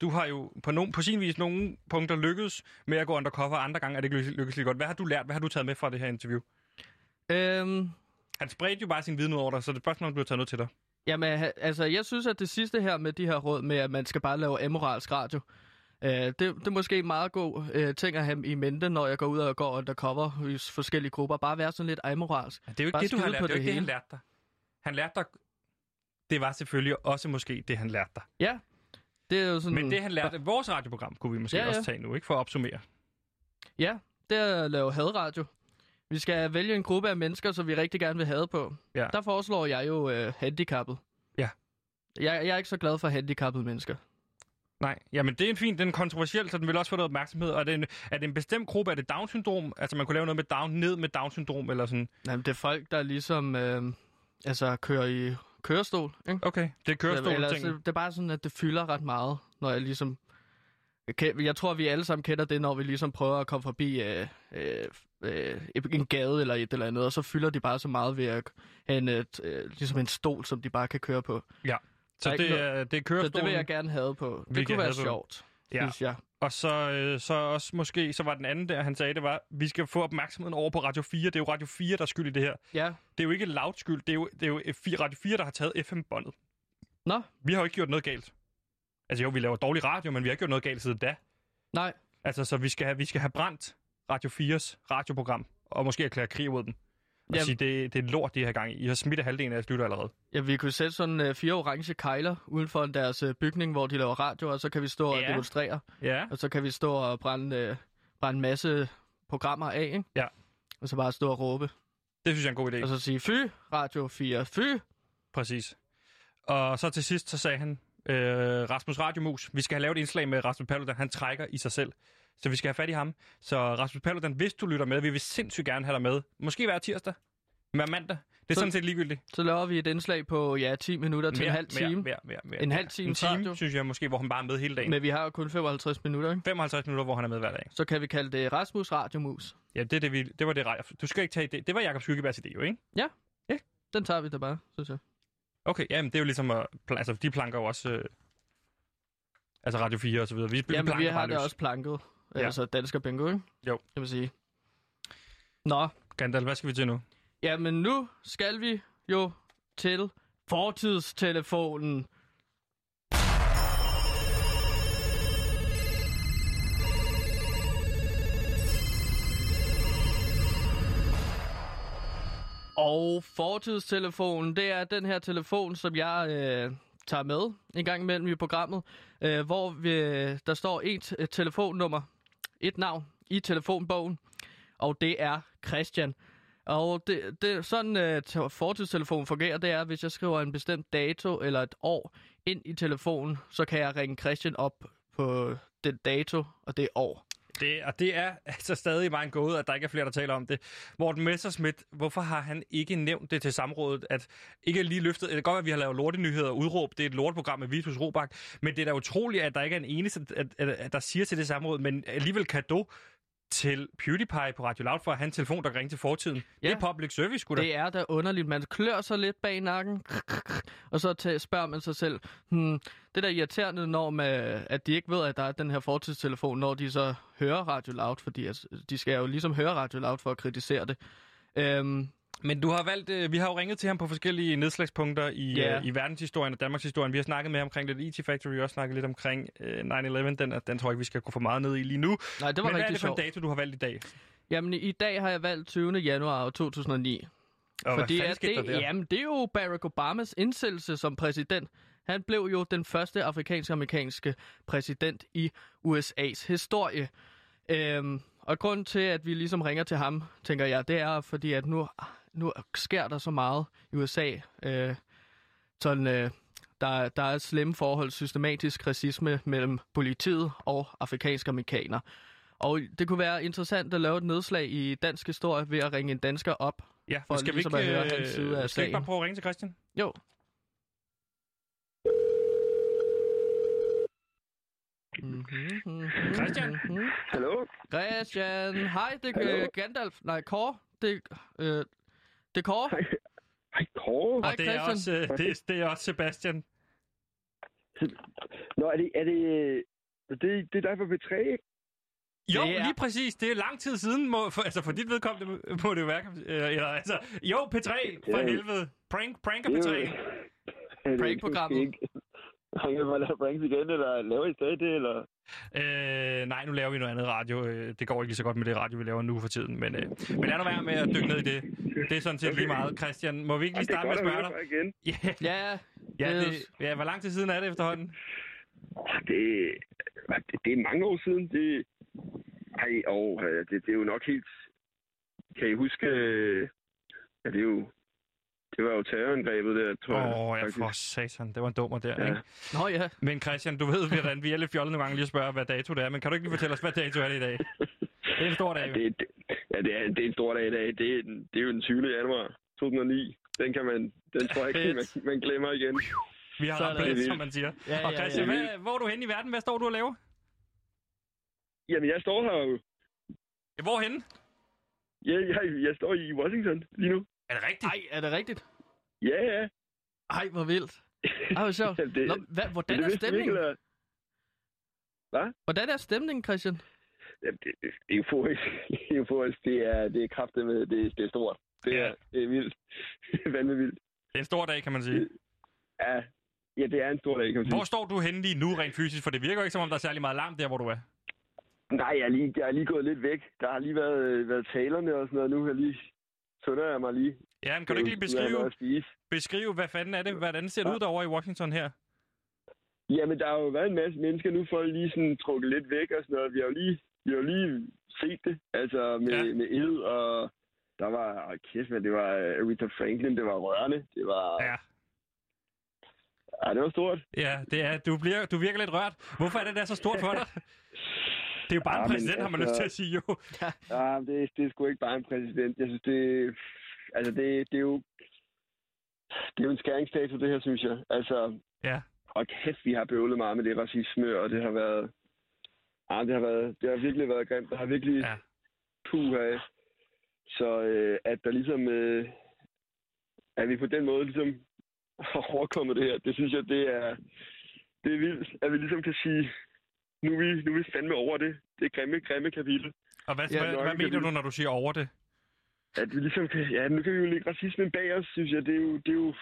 du har jo på, no, på sin vis nogle punkter lykkedes med at gå undercover, andre gange er det ikke lykkes lige godt. Hvad har du lært? Hvad har du taget med fra det her interview? Øhm, Han spredte jo bare sin viden ud over dig, så det er spørgsmål, om du har taget noget til dig. jamen, altså, jeg synes, at det sidste her med de her råd med, at man skal bare lave amoralsk radio, øh, det, det er måske en meget god øh, ting at have i mente, når jeg går ud og går undercover i forskellige grupper. Bare være sådan lidt amoralsk. Det er jo ikke Bare det, du har lært. på Det er jo det ikke det, han lærte dig. Han lærte dig... Det var selvfølgelig også måske det, han lærte dig. Ja, det er jo sådan... Men det, han lærte af vores radioprogram, kunne vi måske Ja, ja, ja. også tage nu, ikke? For at opsummere. Ja, det er at lave hadradio. Vi skal vælge en gruppe af mennesker, som vi rigtig gerne vil have på. Ja. Der foreslår jeg jo øh, handicappet. Ja. Jeg, jeg er ikke så glad for handicappede mennesker. Nej, jamen det er en fin, den er kontroversiel, så den vil også få noget opmærksomhed. Og er det en, er det en bestemt gruppe? Er det Down-syndrom? Altså man kunne lave noget med Down, ned med Down-syndrom eller sådan? Jamen, det er folk, der ligesom øh, altså, kører i kørestol. Ikke? Okay, det er kørestol Eller, ting. så, det er bare sådan, at det fylder ret meget, når jeg ligesom... Jeg, kan, jeg tror, vi alle sammen kender det, når vi ligesom prøver at komme forbi øh, øh, øh, en gade eller et eller andet, og så fylder de bare så meget ved at have en, øh, øh, ligesom en stol, som de bare kan køre på. Så er det er, det er Så kørestolen. det vil jeg gerne have på. Vi Det kan kunne være på. sjovt, Ja. synes jeg. Og så, øh, så også måske, så var den anden der, han sagde, det var, vi skal få opmærksomheden over på Radio 4. Det er jo Radio 4, der er skyld i det her. Ja. Det er jo ikke loud skyld, det er jo, det er jo F4, Radio 4, der har taget FM-båndet. Nå, Vi har jo ikke gjort noget galt. Altså jo, vi laver dårlig radio, men vi har ikke gjort noget galt siden da. nej. Altså, så vi skal have, vi skal have brændt Radio 4's radioprogram, og måske erklære krig mod dem. Og Jamen. sige, det, det er lort, de her gang i. I har smittet halvdelen af jeres lytter allerede. Ja, vi kunne sætte sådan øh, fire orange kejler uden for deres øh, bygning, hvor de laver radio, og så kan vi stå og Ja. demonstrere. Ja. Og så kan vi stå og brænde, øh, brænde en masse programmer af, ikke? Ja. Og så bare stå og råbe. Det synes jeg er en god idé. Og så sige, fy, Radio 4, fy. Præcis. Og så til sidst, så sagde han, øh, Rasmus Radiomus, vi skal have lavet et indslag med Rasmus Paludan, han trækker i sig selv. Så vi skal have fat i ham. Så Rasmus Paludan, hvis du lytter med, vi vil sindssygt gerne have dig med. Måske hver tirsdag. Hver mandag. Det er Så- sådan set ligegyldigt. Så laver vi et indslag på, ja, 10 minutter til en halv time. Mere, mere, mere, mere, En mere. halv times En time, radio. synes jeg måske, hvor han bare er med hele dagen. Men vi har jo kun 55 minutter, ikke? 55 minutter, hvor han er med hver dag. Så kan vi kalde det Rasmus Radiomus. Ja, det, er det, vi, det var det Du skal ikke tage det. Det var Jakob Skyggebergs idé, jo, ikke? Den tager vi da bare, synes jeg. Okay, jamen det er jo ligesom at... Altså, de planker jo også... Øh, altså Radio 4 og så videre. Vi, vi Jamen, vi planker har bare det også planket. Ja. Altså dansker bingo, ikke? Jo. Det vil sige. Nå. Gandalf, hvad skal vi til nu? Ja, men nu skal vi jo til fortidstelefonen. Og fortidstelefonen, det er den her telefon, som jeg øh, tager med en gang imellem i programmet, øh, hvor vi, øh, der står et, et telefonnummer et navn i telefonbogen, og det er Christian. Og det, det, sådan øh, te- fortidstelefonen fungerer, det er, hvis jeg skriver en bestemt dato eller et år ind i telefonen, så kan jeg ringe Christian op på den dato og det år. Det, og det er altså stadig meget en gåde, at der ikke er flere, der taler om det. Morten Messerschmidt, hvorfor har han ikke nævnt det til samrådet, at ikke lige løftet... Det kan godt være, at vi har lavet lortenyheder og udråb. Det er et lorteprogram med Vitus Robak. Men det er da utroligt, at der ikke er en eneste, at, at, at der siger til det samråd, men alligevel kado til PewDiePie på Radio Loud for at have en telefon, der kan ringe til fortiden. Ja. Det er public service, da. Det er da underligt. Man klør sig lidt bag nakken, og så til- spørger man sig selv, hmm, det er da irriterende, når man, at de ikke ved, at der er den her fortidstelefon, når de så hører Radio Loud, fordi altså, de skal jo ligesom høre Radio Loud for at kritisere det. Øhm, Men du har valgt, øh, vi har jo ringet til ham på forskellige nedslagspunkter i, Ja. øh, i verdenshistorien og Danmarks historien. Vi har snakket med ham omkring lidt IT Factory, vi har også snakket lidt omkring øh, 9-11. Den, er- den tror jeg ikke, vi skal gå for meget ned i lige nu. nej, det var Men hvad er det for en dato, du har valgt i dag? Jamen, i dag har jeg valgt 20. januar 2009. Og fordi hvad at det, der? jamen, det er jo Barack Obamas indsættelse som præsident. Han blev jo den første afrikansk-amerikanske præsident i USA's historie. Øhm, og grund til, at vi ligesom ringer til ham, tænker jeg, det er fordi, at nu, nu sker der så meget i USA. Øh, sådan, øh, der, der er et slemme forhold, systematisk racisme mellem politiet og afrikanske amerikanere. Og det kunne være interessant at lave et nedslag i dansk historie ved at ringe en dansker op. Ja, for skal vi ligesom ikke, at høre øh, hans side af skal vi ikke bare prøve at ringe til Christian? Jo. Mhm, mhm, Christian? Hallo? Christian, hej, det er øh, Gandalf. Nej, Kåre. Det, øh, det er Kåre. Hej, hej Kåre. Hej, Og det er, Christian. også, øh, det, er- det er også Sebastian. Nå, er det, er det, det, det er dig på B3, ikke? Jo, Det er- lige præcis. Det er lang tid siden. Må, for, altså for dit vedkommende må- det jo være. Øh, eller, altså, jo, P3, for Ja. helvede. Prank, pranker Det er P3. jo- Er det Prank-programmet. Har I bare lavet pranks igen, eller laver I stadig det, eller? Øh, nej, nu laver vi noget andet radio. Øh, Det går ikke lige så godt med det radio, vi laver nu for tiden. Men, øh, men lad nu være med at dykke ned i det. Det er sådan set lige meget. Christian, må vi ikke lige starte med at spørge dig? igen. Ja, Ja, ja, det- ja, hvor lang tid siden er det efterhånden? Det, det, det er mange år siden. Det, ej, og det, det er jo nok helt... Kan I huske... øh, Ja, det er jo... Det var jo terrorangrebet der, tror jeg. Åh, oh, ja, faktisk. for satan. Det var en dummer der, Ja. ikke? Nå ja. Men Christian, du ved, hvordan vi er lidt fjollet nogle gange lige at spørge, hvad dato det er. Men kan du ikke lige fortælle os, hvad dato er det i dag? Det er en stor dag. Ja, det, det, ja, det, er, det er en stor dag i dag. Det er, det er jo den 20. januar 2009. Den kan man... Den tror jeg ikke, man, man glemmer igen. Vi har ramt som man siger. Ja, Og ja, Christian, ja. hvad, hvor er du henne i verden? Hvad står du og laver? Jamen, jeg står her jo. Hvorhenne? Ja, jeg, jeg står i Washington lige nu. Er det rigtigt? Ej, er det rigtigt? Ja, ja. Ej, hvor vildt. Ej, hvor sjovt. Det- Nå, hvad, hvordan det er stemningen? eller? Hvordan er stemningen, Christian? Jamen, det, det er euforisk. euforisk. Det er, det er kraftigt med, det, det er stort. Det er, Ja. det er vildt. Vanvittigt vildt. Det er en stor dag, kan man sige. Ja, ja, det er en stor dag, kan man sige. Hvor står du henne lige nu rent fysisk? For det virker jo ikke, som om der er særlig meget larm der, hvor du er. Nej, jeg er, lige, jeg er lige gået lidt væk. Der har lige været, øh, været talerne og sådan noget. Nu har jeg lige sunder jeg mig lige. Ja, men kan du ikke lige beskrive, beskrive, hvad fanden er det? Hvordan ser det Ja. ud derovre i Washington her? Jamen, der har jo været en masse mennesker. Nu får lige sådan trukket lidt væk og sådan noget. Vi har jo lige, vi har jo lige set det. Altså med, Ja. med ed, og der var, åh, kæft, men det var øh, Aretha Franklin, det var rørende. Det var, Ja, ja det var stort. ja det er, du, bliver, du virker lidt rørt. Hvorfor er det der så stort for dig? Det er jo bare Ja, en men præsident, har man altså- lyst til at sige jo. Ja, det, det er sgu ikke bare en præsident. Jeg synes, det, altså det, det er jo, det er jo en skæringsdato, det her, synes jeg. Altså, Ja. og kæft, vi har bøvlet meget med det racisme, og det har været, ja, det har været, det har virkelig været grimt. Der har virkelig, Ja. ja. puh af. Så øh, at der ligesom, øh, at vi på den måde ligesom har overkommet det her, det synes jeg, det er, det er vildt, at vi ligesom kan sige, nu er vi, nu er vi fandme over det. Det er grimme, grimme kapitel. Og hvad, Ja, hvad, hvad mener du, når du siger over det? At vi ligesom kan, ja, nu kan vi jo lægge racismen bag os, synes jeg. Det er jo, det er jo,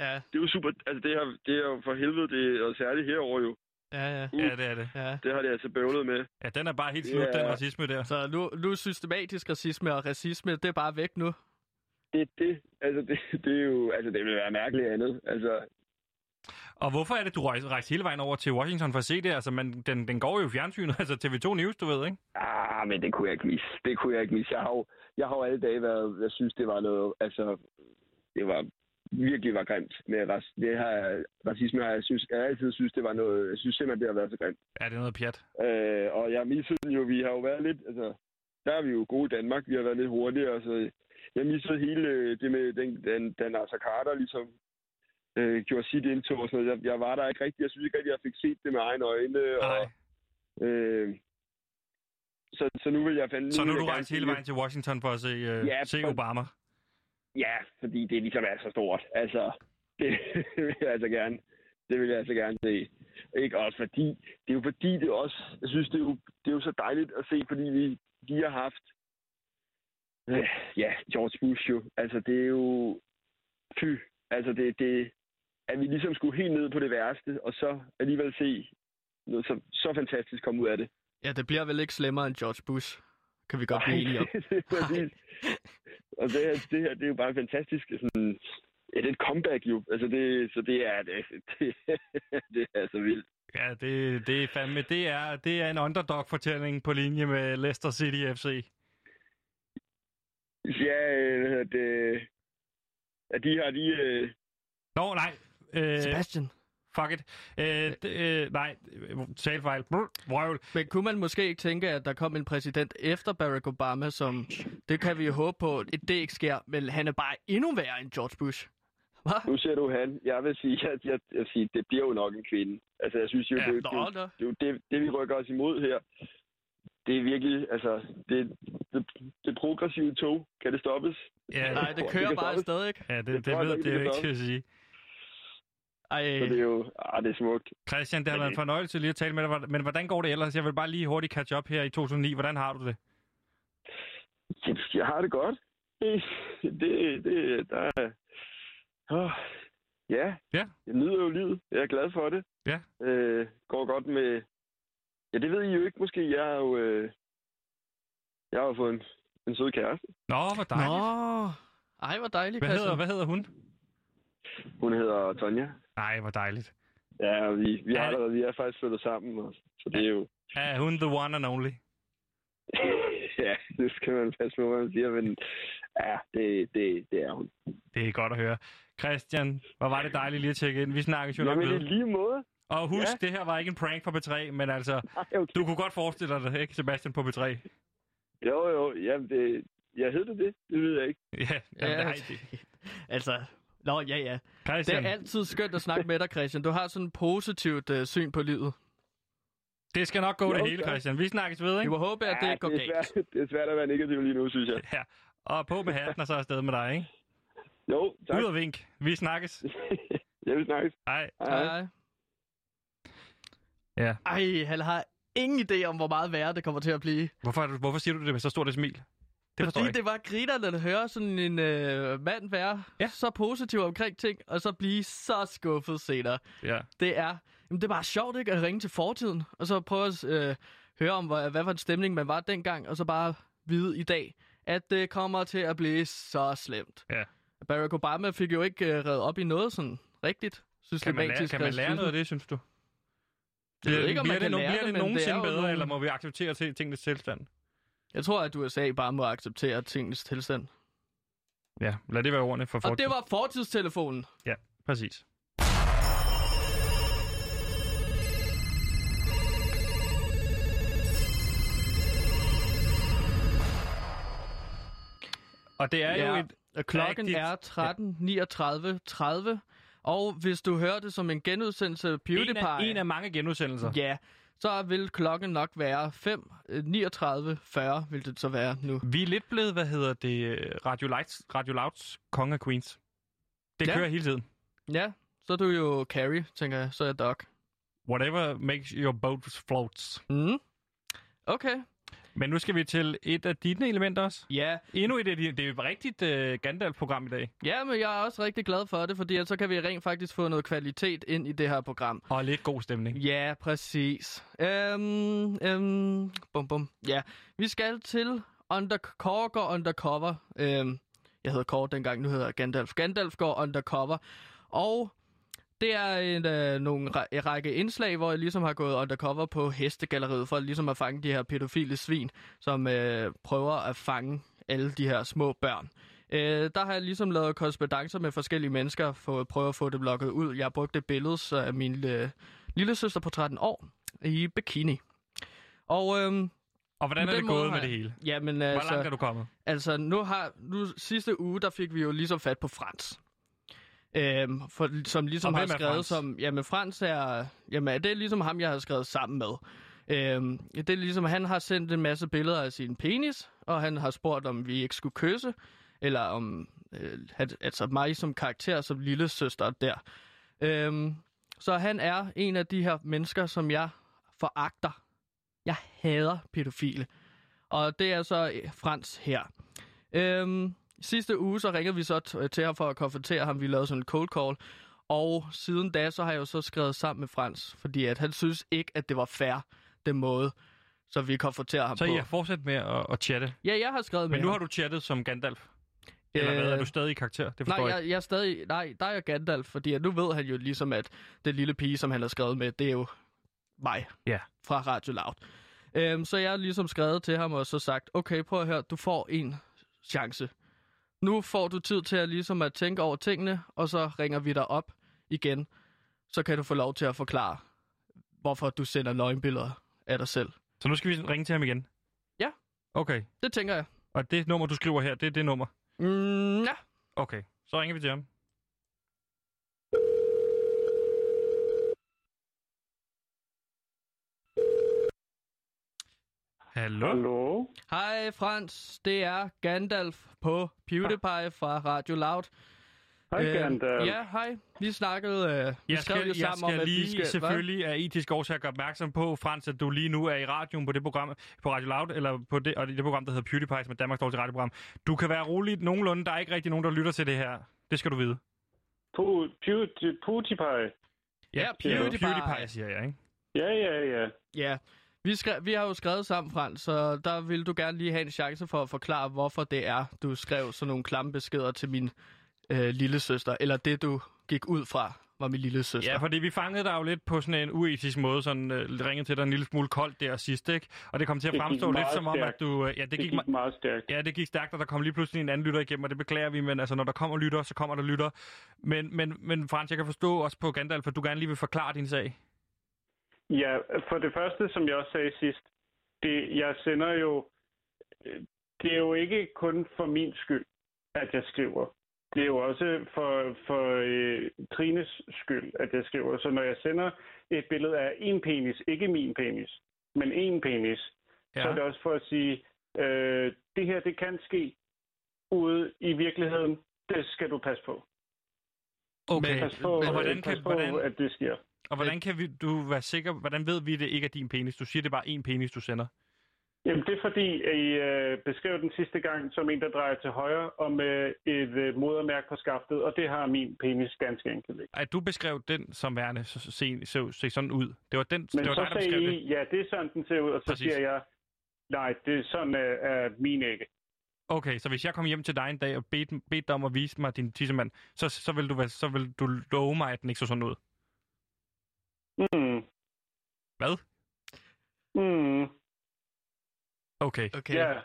Ja, det er jo super, altså det, her, det er jo for helvede, det er jo særligt herover jo. ja, ja. Uh. Ja, det er det. ja. Det har det altså bøvlet med. Ja, den er bare helt slut, Ja. den racisme der. Så nu, nu er systematisk racisme og racisme, det er bare væk nu. det, det, altså, det, det er jo, altså, det vil være mærkeligt andet. Altså, Og hvorfor er det, du rejser, rejser hele vejen over til Washington for at se det? Altså, man, den, den går jo i fjernsynet, altså TV2 News, du ved, ikke? ah, men det kunne jeg ikke misse. Det kunne jeg ikke misse. Jeg har jo, jeg har jo alle dage været, jeg synes, det var noget, altså, det var virkelig var grimt med det her racisme, jeg synes, jeg altid synes, det var noget, jeg synes simpelthen, det har været så grimt. Ja, det er noget pjat. Øh, og jeg missede jo, vi har jo været lidt, altså, der er vi jo gode i Danmark, vi har været lidt hurtigere, så jeg missede hele det med, den, den, den Nasser Carter ligesom øh, gjorde sit indtog og sådan noget. Jeg, jeg var der ikke rigtig, jeg synes ikke rigtig, jeg fik set det med egne øjne, og, øh, så, så nu vil jeg fandme... Så nu du rejst hele vejen til Washington for at se, øh, Ja, se Obama. Ja, fordi det ligesom er så stort. Altså, det vil jeg altså gerne. Det vil jeg altså gerne se. Ikke også fordi, det er jo fordi, det også, jeg synes, det er jo, det er jo så dejligt at se, fordi vi, vi har haft, øh, ja, George Bush jo. Altså, det er jo, fy, altså det, det, at vi ligesom skulle helt ned på det værste, og så alligevel se noget så, så fantastisk komme ud af det. Ja, det bliver vel ikke slemmere end George Bush. Kan vi godt blive enige om. det er præcis. Og det her, det her, det er jo bare fantastisk. Sådan, ja, det er et comeback jo. Altså det, så det er, det, det, det er så vildt. Ja, det, det er fandme, det er, det er en underdog-fortælling på linje med Leicester City FC. Ja, det, at de har de... Øh, Nå, nej. Øh, Sebastian. fuck it. Øh, d- øh, nej, talfejl. Brr, Vrøvl. Men kunne man måske ikke tænke, at der kom en præsident efter Barack Obama, som... Det kan vi jo håbe på, at det ikke sker, men han er bare endnu værre end George Bush. Hvad? nu ser du han. Jeg vil sige, at jeg, jeg vil sige, det bliver jo nok en kvinde. Altså, jeg synes jo, Ja, det, det, Nå, det, det, er jo det, det, vi rykker os imod her, det er virkelig, altså, det, det, det progressive tog. Kan det stoppes? Ja, Nej, det kører det bare stadig, ikke? ja det, det det, jeg det er det ikke til at sige. Ej, Så det er jo, ah, det er smukt. Christian, det har Men været en fornøjelse lige at tale med dig, men hvordan går det ellers? Jeg vil bare lige hurtigt catch up her i 2009. Hvordan har du det? Jeg, jeg har det godt. Det, det, det der er... Oh, ja. Ja. Jeg nyder jo livet. Jeg er glad for det. Ja. Øh, går godt med... Ja, det ved I jo ikke måske. Jeg har jo... Øh... Jeg har jo fået en, en sød kæreste. Nå, hvor dejligt. Nå. Ej, hvor dejligt, Hvad hedder, hvad hedder hun? Hun hedder Tonja. Nej, hvor dejligt. Ja, vi, vi, Er har vi er faktisk flyttet sammen. Og, så det er jo... Er hun the one and only? ja, det skal man passe på, hvad man siger. Men ja, det, det, det er hun. Det er godt at høre. Christian, hvor var det dejligt lige at tjekke ind. Vi snakkes jo nok Jamen, ved. lige måde. Og husk, Ja. det her var ikke en prank for B3, men altså, Ej, okay. du kunne godt forestille dig det, ikke Sebastian på B3? Jo, jo. Jamen, det... Jeg hed det det. Det ved jeg ikke. Ja, jamen, Ja, nej, det. altså... Nå, ja, ja. Det Christian, er altid skønt at snakke med dig, Christian. Du har sådan et positivt uh, syn på livet. det skal nok gå Jo, det hele. Christian. Vi snakkes ved, Vi ikke? må håbe, at det Ja, går det er galt. Svært, det er svært at være negativ lige nu, synes jeg. Ja. Og på med hatten og så afsted med dig, ikke? Jo, tak. Ud og vink. Vi snakkes. jeg vil snakkes. Hej. Hej. Hej. Ja. Ej, han har ingen idé om, hvor meget værre det kommer til at blive. Hvorfor, er du, hvorfor siger du det med så stort et smil? Det Fordi jeg det var grinerende at høre sådan en øh, mand være Ja. så positiv omkring ting, og så blive så skuffet senere. Ja. Det er, jamen, det er bare sjovt ikke at ringe til fortiden, og så prøve at øh, høre om, hvad, hvad for en stemning man var dengang, og så bare vide i dag, at det kommer til at blive så slemt. Ja. Barack Obama fik jo ikke øh, reddet op i noget sådan rigtigt. Kan man, lære, systematisk kan man lære noget af det, synes du? Jeg ved ikke, om bliver man det, kan no- lære bliver det, det, det nogensinde jo bedre, nogle- eller må vi acceptere til tingenes tilstand? Jeg tror, at USA bare må acceptere tingens tilstand. Ja, lad det være ordene for Og folk. det var fortidstelefonen. Ja, præcis. Og det er ja. jo et... Og klokken er 13.39.30. Og hvis du hører det som en genudsendelse af En PewDiePie, af, en af mange genudsendelser. ja, så vil klokken nok være 5, øh, 39, 40 vil det så være nu. Vi er lidt blevet, hvad hedder det, øh, Radio, Lights, Radio Louds Konge af Queens. Det Ja. kører hele tiden. Ja, så er du jo Carrie, tænker jeg. Så er jeg Doc. Whatever makes your boat floats. Mm. Okay. Men nu skal vi til et af dine elementer også. Ja, Endnu et af dine. Det er jo et rigtigt uh, Gandalf-program i dag. ja, men jeg er også rigtig glad for det, fordi så kan vi rent faktisk få noget kvalitet ind i det her program. Og lidt god stemning. Ja, præcis. Øhm, øhm, bum, bum. Ja, vi skal til under, Korker Undercover. Øhm, Jeg hedder Kåre dengang, nu hedder jeg Gandalf. Gandalf går undercover. Og det er en, øh, nogle række indslag, hvor jeg ligesom har gået undercover på hestegalleriet, for ligesom at fange de her pædofile svin, som øh, prøver at fange alle de her små børn. Øh, der har jeg ligesom lavet korrespondencer med forskellige mennesker, for at prøve at få det blokket ud. Jeg har brugt et billede så af min øh, lille søster på 13 år i bikini. Og øhm, Og hvordan er det gået har med det jeg- hele? jamen Hvor langt er altså, du kommet? altså nu har nu sidste uge der fik vi jo ligesom fat på Frans. Øhm, for, som ligesom har skrevet Frans? som jamen Frans er jamen det er ligesom ham jeg har skrevet sammen med. Øhm, det er ligesom han har sendt en masse billeder af sin penis og han har spurgt om vi ikke skulle kysse eller om øh, at, altså mig som karakter som lille søster der. Øhm, så han er en af de her mennesker som jeg foragter. Jeg hader pædofile. Og det er så øh, Frans her. Øhm, sidste uge så ringede vi så til ham for at konfrontere ham. Vi lavede sådan en cold call. Og siden da, så har jeg jo så skrevet sammen med Frans, fordi at han synes ikke, at det var fair, den måde, så vi konfronterer ham Så på. I har fortsat med at, at chatte. Ja, jeg har skrevet med Men nu har ham. du chattet som Gandalf. Eller hvad? Er du stadig i karakter? Det Nej, jeg jeg, jeg er stadig, nej, der er jeg Gandalf, fordi at nu ved han jo ligesom, at den lille pige, som han har skrevet med, det er jo mig Ja. fra Radio Loud. Øhm, så jeg har ligesom skrevet til ham og så sagt, okay, prøv at høre, du får en chance. Nu får du tid til at ligesom at tænke over tingene, og så ringer vi dig op igen. Så kan du få lov til at forklare, hvorfor du sender nøgenbilleder af dig selv. Så nu skal vi ringe til ham igen? Ja. Okay. Det tænker jeg. Og det nummer, du skriver her, det er det nummer? Mm, ja. Okay. Så ringer vi til ham. Hallo? Hallo? Hej Frans, det er Gandalf på PewDiePie fra Radio Loud. Hej, Øh, Gandalf. Ja, hej. Vi snakkede, øh, vi Jeg skrev skal, jo jeg sammen om, skal at lige vi skal... selvfølgelig af etiske årsager gøre opmærksom på, Frans, at du lige nu er i radioen på det program, på Radio Loud, eller på det, og det, det program, der hedder PewDiePie, som er Danmarks dårligste radioprogram. Du kan være rolig nogenlunde. Der er ikke rigtig nogen, der lytter til det her. Det skal du vide. Pu- Pew- PewDiePie. Ja, PewDiePie. PewDiePie, siger jeg, ikke? Ja, ja, ja. Ja, vi, skrev, vi har jo skrevet sammen, Frans, så der vil du gerne lige have en chance for at forklare, hvorfor det er, du skrev sådan nogle klamme beskeder til min øh, lille søster, eller det, du gik ud fra, var min lille søster. Ja, fordi vi fangede dig jo lidt på sådan en uetisk måde, sådan uh, ringede til dig en lille smule koldt der sidst, ikke? Og det kom til at fremstå lidt som om, stærkt. at du... Uh, ja, det, Det gik, gik meget stærkt. Ja, det gik stærkt, og der kom lige pludselig en anden lytter igennem, og det beklager vi, men altså, når der kommer lytter, så kommer der lytter. Men, men, men Frans, jeg kan forstå også på Gandalf, at du gerne lige vil forklare din sag. Ja, for det første, som jeg også sagde sidst, det, jeg sender jo... Det er jo ikke kun for min skyld, at jeg skriver. Det er jo også for, for øh, Trines skyld, at jeg skriver. Så når jeg sender et billede af en penis, ikke min penis, men en penis, ja. så er det også for at sige, øh, det her, det kan ske ude i virkeligheden. Det skal du passe på. Okay, Pas på, og hvordan øh, kan, pas på hvordan, at det sker. Og hvordan kan vi, du være sikker, hvordan ved vi, det ikke er din penis? Du siger, det er bare én penis, du sender. Jamen, det er fordi, I øh, beskrev den sidste gang som en, der drejer til højre, og med et øh, modermærke på skaftet, og det har min penis ganske enkelt ikke. At du beskrev den som værende, så, så, se, så, se sådan ud. Det var, den, Men det var så dig, der sagde beskrev I, det. ja, det er sådan, den ser ud, og så Præcis. siger jeg, nej, det er sådan er, er min ikke. Okay, så hvis jeg kom hjem til dig en dag og bedte, bedte dig om at vise mig din tissemand, så, så, vil du, så vil du love mig, at den ikke så sådan ud. Mm. Hvad? Mm. Okay. Okay. Ja,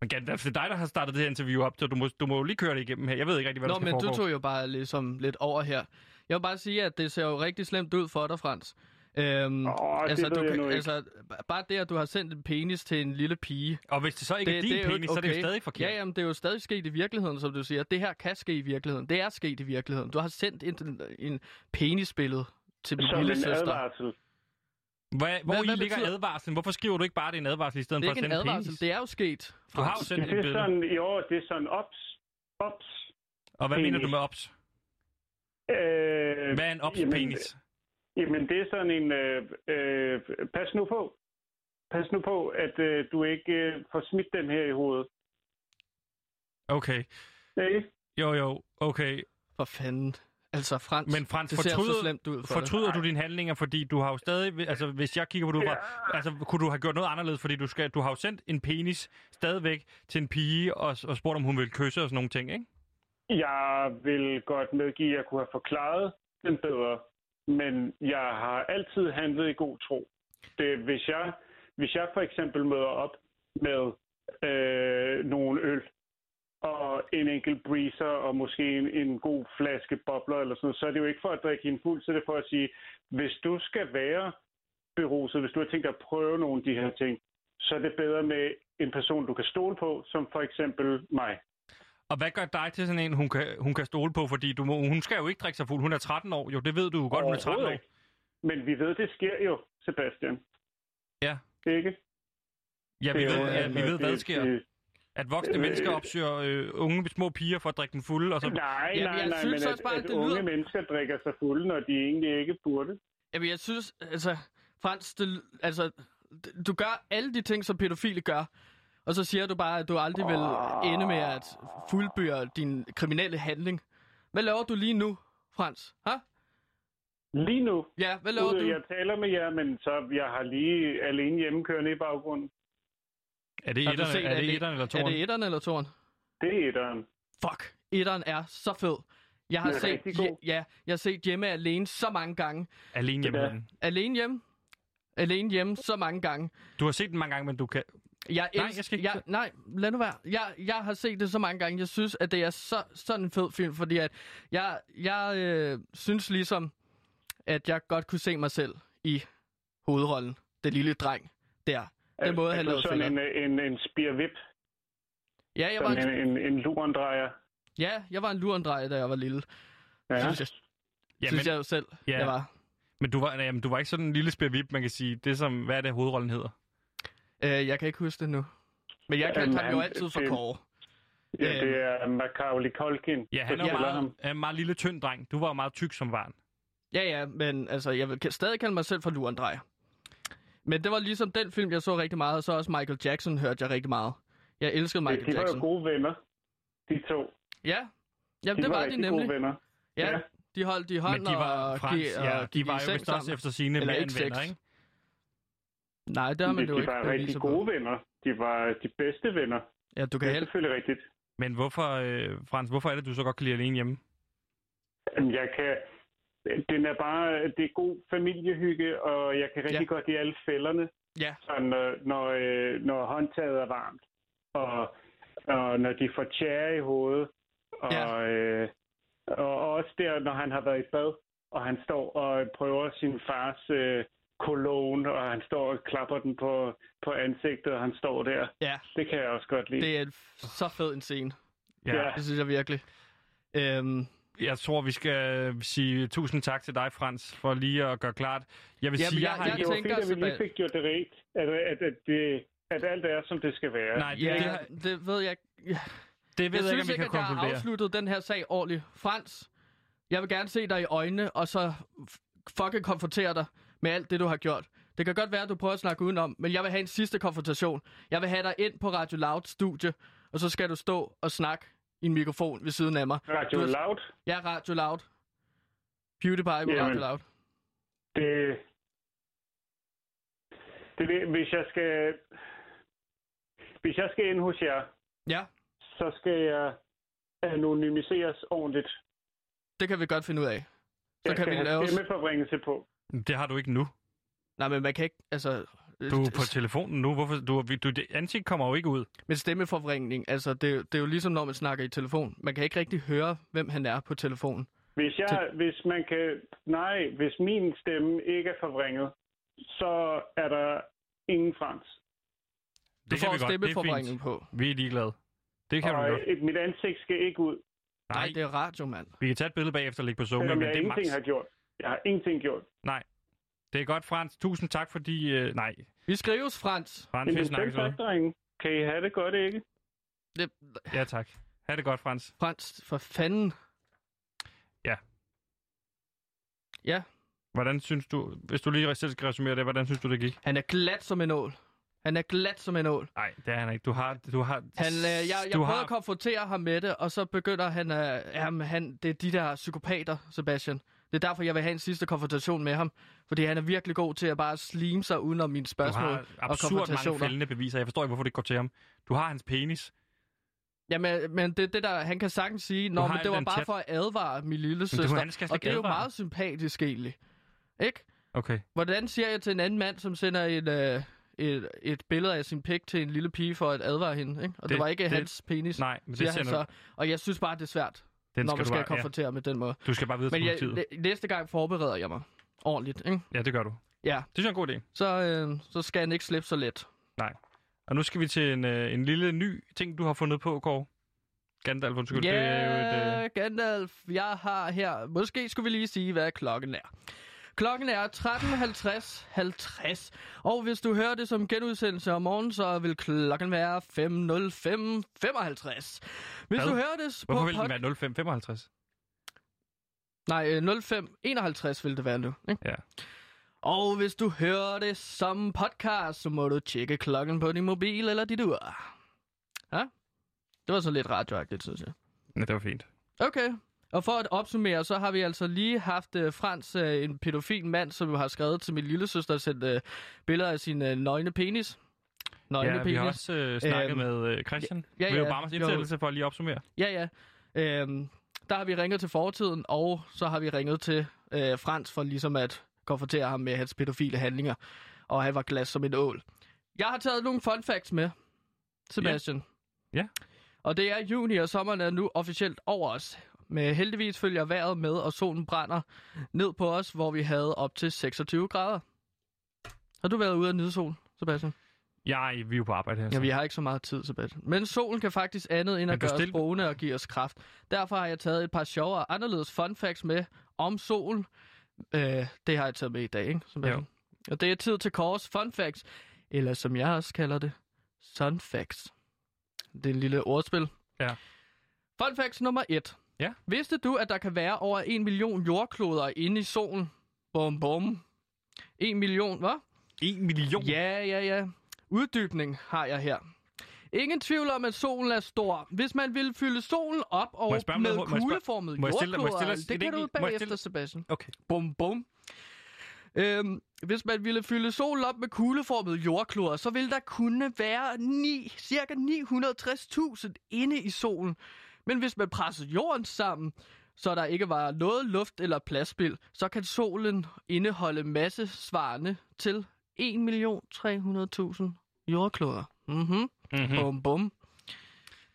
Men Gandalf, det er dig, der har startet det her interview op, så du må, du må jo lige køre det igennem her. Jeg ved ikke rigtig, hvad Nå, der skal men foregå. du tog jo bare ligesom lidt over her. Jeg vil bare sige, at det ser jo rigtig slemt ud for dig, Frans. Øhm, Åh, det altså, ved du, jeg kan- nu ikke. altså, bare det, at du har sendt en penis til en lille pige. Og hvis det så ikke det, er din det penis, så er det jo stadig forkert. Ja, jamen, det er jo stadig sket i virkeligheden, som du siger. Det her kan ske i virkeligheden. Det er sket i virkeligheden. Du har sendt en, en penisbillede til min lille en søster. advarsel. Hvor, hvor Hvad- I hvad ligger betyder- advarslen? Hvorfor skriver du ikke bare, det er en advarsel, i stedet Det for at en sende advarsel. penis? Det er jo sket. Du har jo sendt et Det er sådan, i år, det er sådan ops. Ops. Og hvad penis. mener du med ops? Øh, Hvad er en ops jamen, penis? Jamen, det er sådan en... Øh, øh, pas nu på. Pas nu på, at øh, du ikke øh, får smidt den her i hovedet. Okay. Ikke? Jo, jo. Okay. For fanden. Altså, Frans, Men Frans, det ser fortryder, så slemt ud for fortryder du dine handlinger, fordi du har jo stadig... Altså, hvis jeg kigger på, du var, altså, kunne du have gjort noget anderledes, fordi du, skal, du har jo sendt en penis stadigvæk til en pige og, og spurgt, om hun vil kysse og sådan nogle ting, ikke? Jeg vil godt medgive, at jeg kunne have forklaret den bedre, men jeg har altid handlet i god tro. Det, hvis, jeg, hvis jeg for eksempel møder op med øh, nogle øl, og en enkelt breezer, og måske en, en god flaske bobler eller sådan noget, så er det jo ikke for at drikke hende fuld, så er det for at sige, hvis du skal være beruset, hvis du har tænkt dig at prøve nogle af de her ting, så er det bedre med en person, du kan stole på, som for eksempel mig. Og hvad gør dig til sådan en, hun kan, hun kan stole på? Fordi du må, hun skal jo ikke drikke sig fuld. Hun er 13 år. Jo, det ved du jo godt, hun er 13 år. Ikke. Men vi ved, det sker jo, Sebastian. Ja. Ikke? Ja, vi Det ved, jo, ja, vi altså, ved hvad der det- sker. det- At voksne øh, mennesker opsøger øh, unge små piger for at drikke den fulde, og så... Nej, Jamen, nej, jeg nej, synes men også bare, at at det unge lyder- mennesker drikker sig fulde, når de egentlig ikke burde. Jamen, jeg synes, altså, Frans, det, altså, du gør alle de ting, som pædofile gør, og så siger du bare, at du aldrig vil ende med at fuldbyrde din kriminelle handling. Hvad laver du lige nu, Frans? Ha? Lige nu, Ja, hvad laver ude, du? jeg taler med jer, men så jeg har lige alene hjemmekørende i baggrunden. Er det etteren, set, er det etteren eller Er toeren? det etteren eller toeren? Det er etteren. Fuck, etteren er så fed. Jeg har er set, god. ja, jeg har set hjemme alene så mange gange. Alene hjemme. Alene hjemme? Alene hjemme så mange gange. Du har set den mange gange, men du kan... Jeg Nej, elsk- jeg skal ikke- Jeg, nej, lad nu være. Jeg, jeg har set det så mange gange. Jeg synes, at det er så, sådan en fed film, fordi at jeg, jeg øh, synes ligesom, at jeg godt kunne se mig selv i hovedrollen. Det lille dreng der. Den måde, er han du lavede sådan en, en, en spirvip, Ja, jeg var, sådan en, en, en lurendrejer. ja, jeg var en lurendrej, da jeg var lille. Ja. Synes, jeg, Ja, synes men, jeg jo selv, Ja. jeg var. men, du var, jamen, du var ikke sådan en lille spirvip, man kan sige. Det er som... Hvad er det, hovedrollen hedder? Øh, jeg kan ikke huske det nu. Men jeg Jamen, kaldte ham jo altid for det- Kåre. Ja, det er Macaulay Culkin. Ja, han er jo meget, ham. en meget lille, tynd dreng. Du var jo meget tyk som barn. Ja, ja, men altså, jeg vil kan stadig kalde mig selv for lurendrej. Men det var ligesom den film, jeg så rigtig meget, og så også Michael Jackson hørte jeg rigtig meget. Jeg elskede Michael De var jo Jackson. gode venner, de to. Ja, Jamen, De det var de rigtig nemlig. gode venner. Ja, Ja. de holdt i hånden Men de var, og, Frans, gi- ja, og de var jo vist også efter sine mere end venner, ikke? Nej, det har man de, jo de ikke var beviser rigtig på. gode venner. De var de bedste venner. Ja, du Det kan er helt... selvfølgelig rigtigt. Men hvorfor, øh, Frans, hvorfor er det, du så godt kan lide alene hjemme? Jamen, Jeg kan... Den er bare... Det er god familiehygge, og jeg kan rigtig Ja. godt lide alle fælderne. Ja, Så når, når, øh, når håndtaget er varmt, og, og når de får tjære i hovedet, og, Ja. øh, og også der, når han har været i bad, og han står og prøver sin fars øh, cologne, og han står og klapper den på, på ansigtet, og han står der. ja. Det kan jeg også godt lide. Det er en f- så fed en scene. Ja. Ja. Det synes jeg virkelig. Øhm, Jeg tror, vi skal sige tusind tak til dig, Frans, for lige at gøre klart. Jeg vil Jamen, sige, jeg, jeg- har jeg det var tænker, fint, at vi lige fik gjort det rigt, at, at, at, det, at alt er, som det skal være. Nej, det, ja, det, ved jeg det ved Jeg jeg, ikke, synes om vi ikke, kan at jeg har afsluttet den her sag ordentligt. Frans, jeg vil gerne se dig i øjnene, og så fucking konfrontere dig med alt det, du har gjort. Det kan godt være, at du prøver at snakke udenom, men jeg vil have en sidste konfrontation. Jeg vil have dig ind på Radio Loud studie, og så skal du stå og snakke i en mikrofon ved siden af mig. Radio har- Loud, Jeg er Radio Loud. PewDiePie på Jamen. Radio Loud. det, det, det, hvis jeg skal, hvis jeg skal ind hos jer, Ja, så skal jeg anonymiseres ordentligt. det kan vi godt finde ud af. Så jeg kan skal vi have lave... stemmeforbringelse på. Det har du ikke nu. Nej, men man kan ikke... Altså, Du er på telefonen nu. Hvorfor? Du, du, dit ansigt kommer jo ikke ud. Men stemmeforvrængning, altså det, det er jo ligesom når man snakker i telefon. Man kan ikke rigtig høre, hvem han er på telefonen. Hvis, jeg, hvis man kan... Nej, hvis min stemme ikke er forvrænget, så er der ingen frans. Det Du får vi godt. Det stemmeforvrængning på. Vi er ligeglade. Det kan og du godt. et, mit ansigt skal ikke ud, Nej, det er radio, mand. Vi kan tage et billede bagefter og lægge på Zoom, selvom men jeg det er ingenting max. har gjort. Jeg har ingenting gjort. Nej. Det er godt, Frans. Tusind tak, fordi... Øh, nej, Vi skrives, Frans. Frans, vi snakkes ved. Kan I have det godt, ikke? Det, Ja, tak. Ha' det godt, Frans. Frans, for fanden. Ja. Ja, Hvordan synes du, hvis du lige selv skal resumere det, hvordan synes du, det gik? han er glat som en ål. Han er glat som en ål. Nej, det er han ikke. Du har... Du har Han, øh, jeg jeg du prøvede har, at konfrontere ham med det, og så begynder han at... Øh, jamen, han, det er de der psykopater, Sebastian. Det er derfor, jeg vil have en sidste konfrontation med ham. Fordi han er virkelig god til at bare slime sig udenom mine du spørgsmål har og absurd mange konfrontationer. fældende beviser. Jeg forstår ikke, hvorfor det går til ham. Du har hans penis. Jamen, men det, det der, han kan sagtens sige, Nå, men det var bare chat. for at advare min lille Men søster. det, han skal slet og det er jo meget sympatisk egentlig. Ikke? Okay. Hvordan siger jeg til en anden mand, som sender et, øh, et, et billede af sin pik til en lille pige for at advare hende? Ikke? Og det, Det- det var ikke det- det, hans penis, Nej, men siger det han sender så. Og jeg synes bare, det er svært, Den når skal man skal bare, konfrontere med den måde. ja. Du skal bare videre Men jeg, næste gang forbereder jeg mig ordentligt. Ikke? Ja, det gør du. Ja, Det synes jeg er en god idé. så, øh, så skal han ikke slippe så let. Og nu skal vi til en, øh, en lille ny ting, du har fundet på, Kåre. Gandalf, undskyld. Ja, Det er jo et, øh, Gandalf, jeg har her... Måske skulle vi lige sige, hvad klokken er. Klokken er 13.50. 50. Og hvis du hører det som genudsendelse om morgenen, så vil klokken være 5.05.55. Hvis Hvad? du hører det Hvorfor på... vil den være 0555? Nej, øh, 05.51 vil det være nu. Ikke? Ja. Og hvis du hører det som podcast, så må du tjekke klokken på din mobil eller dit ur. Ja? Det var så lidt radioagtigt, synes jeg. Ja, det var fint. Okay. Og for at opsummere, så har vi altså lige haft uh, Frans, uh, en pædofil mand, som har skrevet til min lille søster, sendt uh, billeder af sin uh, nøgne penis. Nøgne Ja, vi penis. har også øh, snakket Øhm, med øh, Christian. ja, Ja, ja. ja. Obamas Jo. indsættelse for at lige opsummere. Ja, ja. Øhm, der har vi ringet til fortiden, og så har vi ringet til øh, Frans for ligesom at konfrontere ham med hans pædofile handlinger. Og han var glas som en ål. Jeg har taget nogle fun facts med, Sebastian. Ja. Og det er juni, og sommeren er nu officielt over os. Men heldigvis følger vejret med, og solen brænder ned på os, hvor vi havde op til 26 grader. Har du været ude at nyde solen, Sebastian? Jeg, vi er jo på arbejde her. Ja, så. vi har ikke så meget tid, Sebastian. Men solen kan faktisk andet end at gøre os brune og give os kraft. Derfor har jeg taget et par sjove og anderledes fun facts med om solen. Øh, det har jeg taget med i dag, ikke? Sebastian? Og det er tid til Kors fun facts, eller som jeg også kalder det, sun facts. Det er en lille ordspil. Ja. Fun facts nummer et. Ja. Vidste du, at der kan være over en million jordkloder inde i solen? Bum, bum. En million, hvad? En million? Ja, ja, ja. Uddybning har jeg her. Ingen tvivl om, at solen er stor. Hvis man vil fylde solen op og med noget? Jeg jordkloder, det kan du bagefter, Sebastian. Okay. Bum, bum. Øhm, hvis man ville fylde solen op med kugleformet jordkloder, så ville der kunne være 9, cirka 960.000 inde i solen. Men hvis man pressede jorden sammen, så der ikke var noget luft eller pladsspil, så kan solen indeholde masse svarende til 1.300.000 jordkloder. Mhm. Mm-hmm. Bum, bum.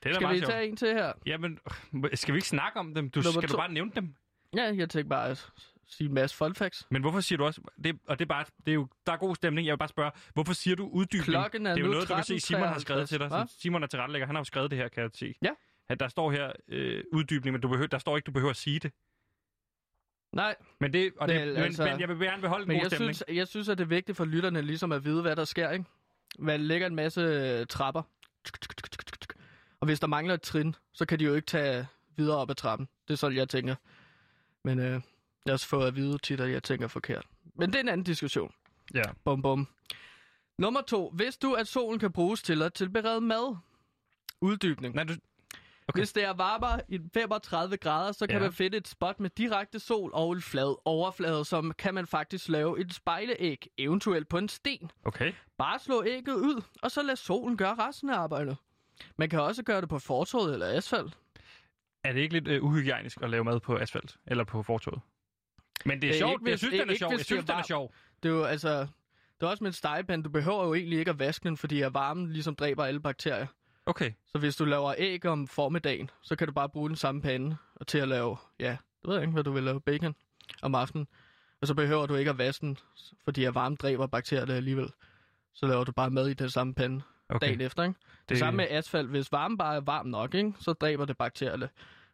Det er Skal vi sjovt. tage en til her? Jamen, øh, skal vi ikke snakke om dem? Du, Nummer skal du to. bare nævne dem? Ja, jeg tænkte bare at sige en masse fun facts. Men hvorfor siger du også... Det, og det er bare... Det er jo, der er god stemning. Jeg vil bare spørge, hvorfor siger du uddybning? Klokken er det er jo nu noget, du kan se, Simon har skrevet til dig. 13.53, Så Simon er tilrettelægger. Han har jo skrevet det her, kan jeg se. Ja. At der står her øh, uddybning, men du behøver, der står ikke, du behøver at sige det. Nej, Men, det, og det, Vel, men, altså- men jeg vil gerne beholde den Men gode jeg stemning. synes, jeg synes, at det er vigtigt for lytterne ligesom at vide, hvad der sker, ikke? Man lægger en masse øh, trapper. Og hvis der mangler et trin, så kan de jo ikke tage videre op ad trappen. Det er sådan, jeg tænker. Men øh, jeg har også fået at vide tit, at jeg tænker forkert. Men det er en anden diskussion. Ja. Bum, bum. Nummer to. Vidste du, at solen kan bruges til at tilberede mad? Uddybning. Nej, du, Okay. Hvis det er varmere i 35 grader, så kan Ja. man finde et spot med direkte sol og en flad overflade, som kan man faktisk lave et spejleæg, eventuelt på en sten. okay. Bare slå ægget ud, og så lad solen gøre resten af arbejdet. Man kan også gøre det på fortovet eller asfalt. Er det ikke lidt øh, uhygiejnisk at lave mad på asfalt? Eller på fortoget? Men det er Øh, sjovt. ikke jeg synes, den er ikke sjov. hvis Jeg det er synes, den er sjov. Det er jo altså... Det er også med en stegepande. Du behøver jo egentlig ikke at vaske den, fordi at varmen ligesom dræber alle bakterier. Okay. Så hvis du laver æg om formiddagen, så kan du bare bruge den samme pande og til at lave, ja, det ved jeg ikke, hvad du vil lave, bacon om aftenen. Og så behøver du ikke at vaske den, fordi at varme dræber bakterierne alligevel. Så laver du bare mad i den samme pande okay. dagen efter, ikke? Det, det samme med asfalt. Hvis varmen bare er varm nok, ikke? så dræber det bakterierne.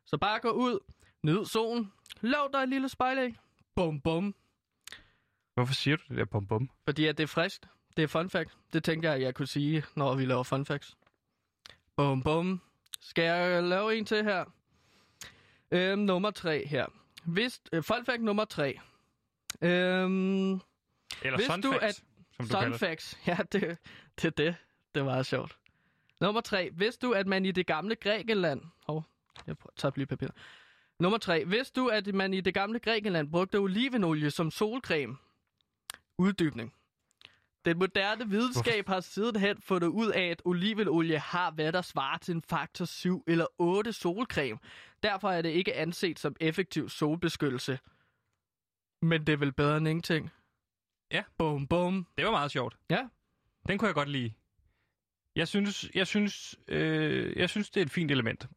Så bare gå ud, nyd solen, lav dig et lille spejlæg, bum bum. Hvorfor siger du det der bum bum? Fordi at det er friskt. Det er fun fact. Det tænker jeg, jeg kunne sige, når vi laver fun facts. Bum, bum. Skal jeg lave en til her? Øhm, nummer tre her. Hvis, øh, fun fact nummer tre. Øhm, Eller sun du, facts, som som du det. Sunfax. Ja, det, det det. Det var sjovt. Nummer tre. Vidste du, at man i det gamle Grækenland... Hov, oh, jeg tager lige papir. Nummer tre. Vidste du, at man i det gamle Grækenland brugte olivenolie som solcreme? Uddybning. Den moderne videnskab har sidenhen fundet ud af, at olivenolie har, hvad der svarer til en faktor 7 eller 8 solcreme. Derfor er det ikke anset som effektiv solbeskyttelse. Men det er vel bedre end ingenting? Ja. Bum, bum. Det var meget sjovt. Ja. Den kunne jeg godt lide. Jeg synes, jeg synes, øh, jeg synes det er et fint element.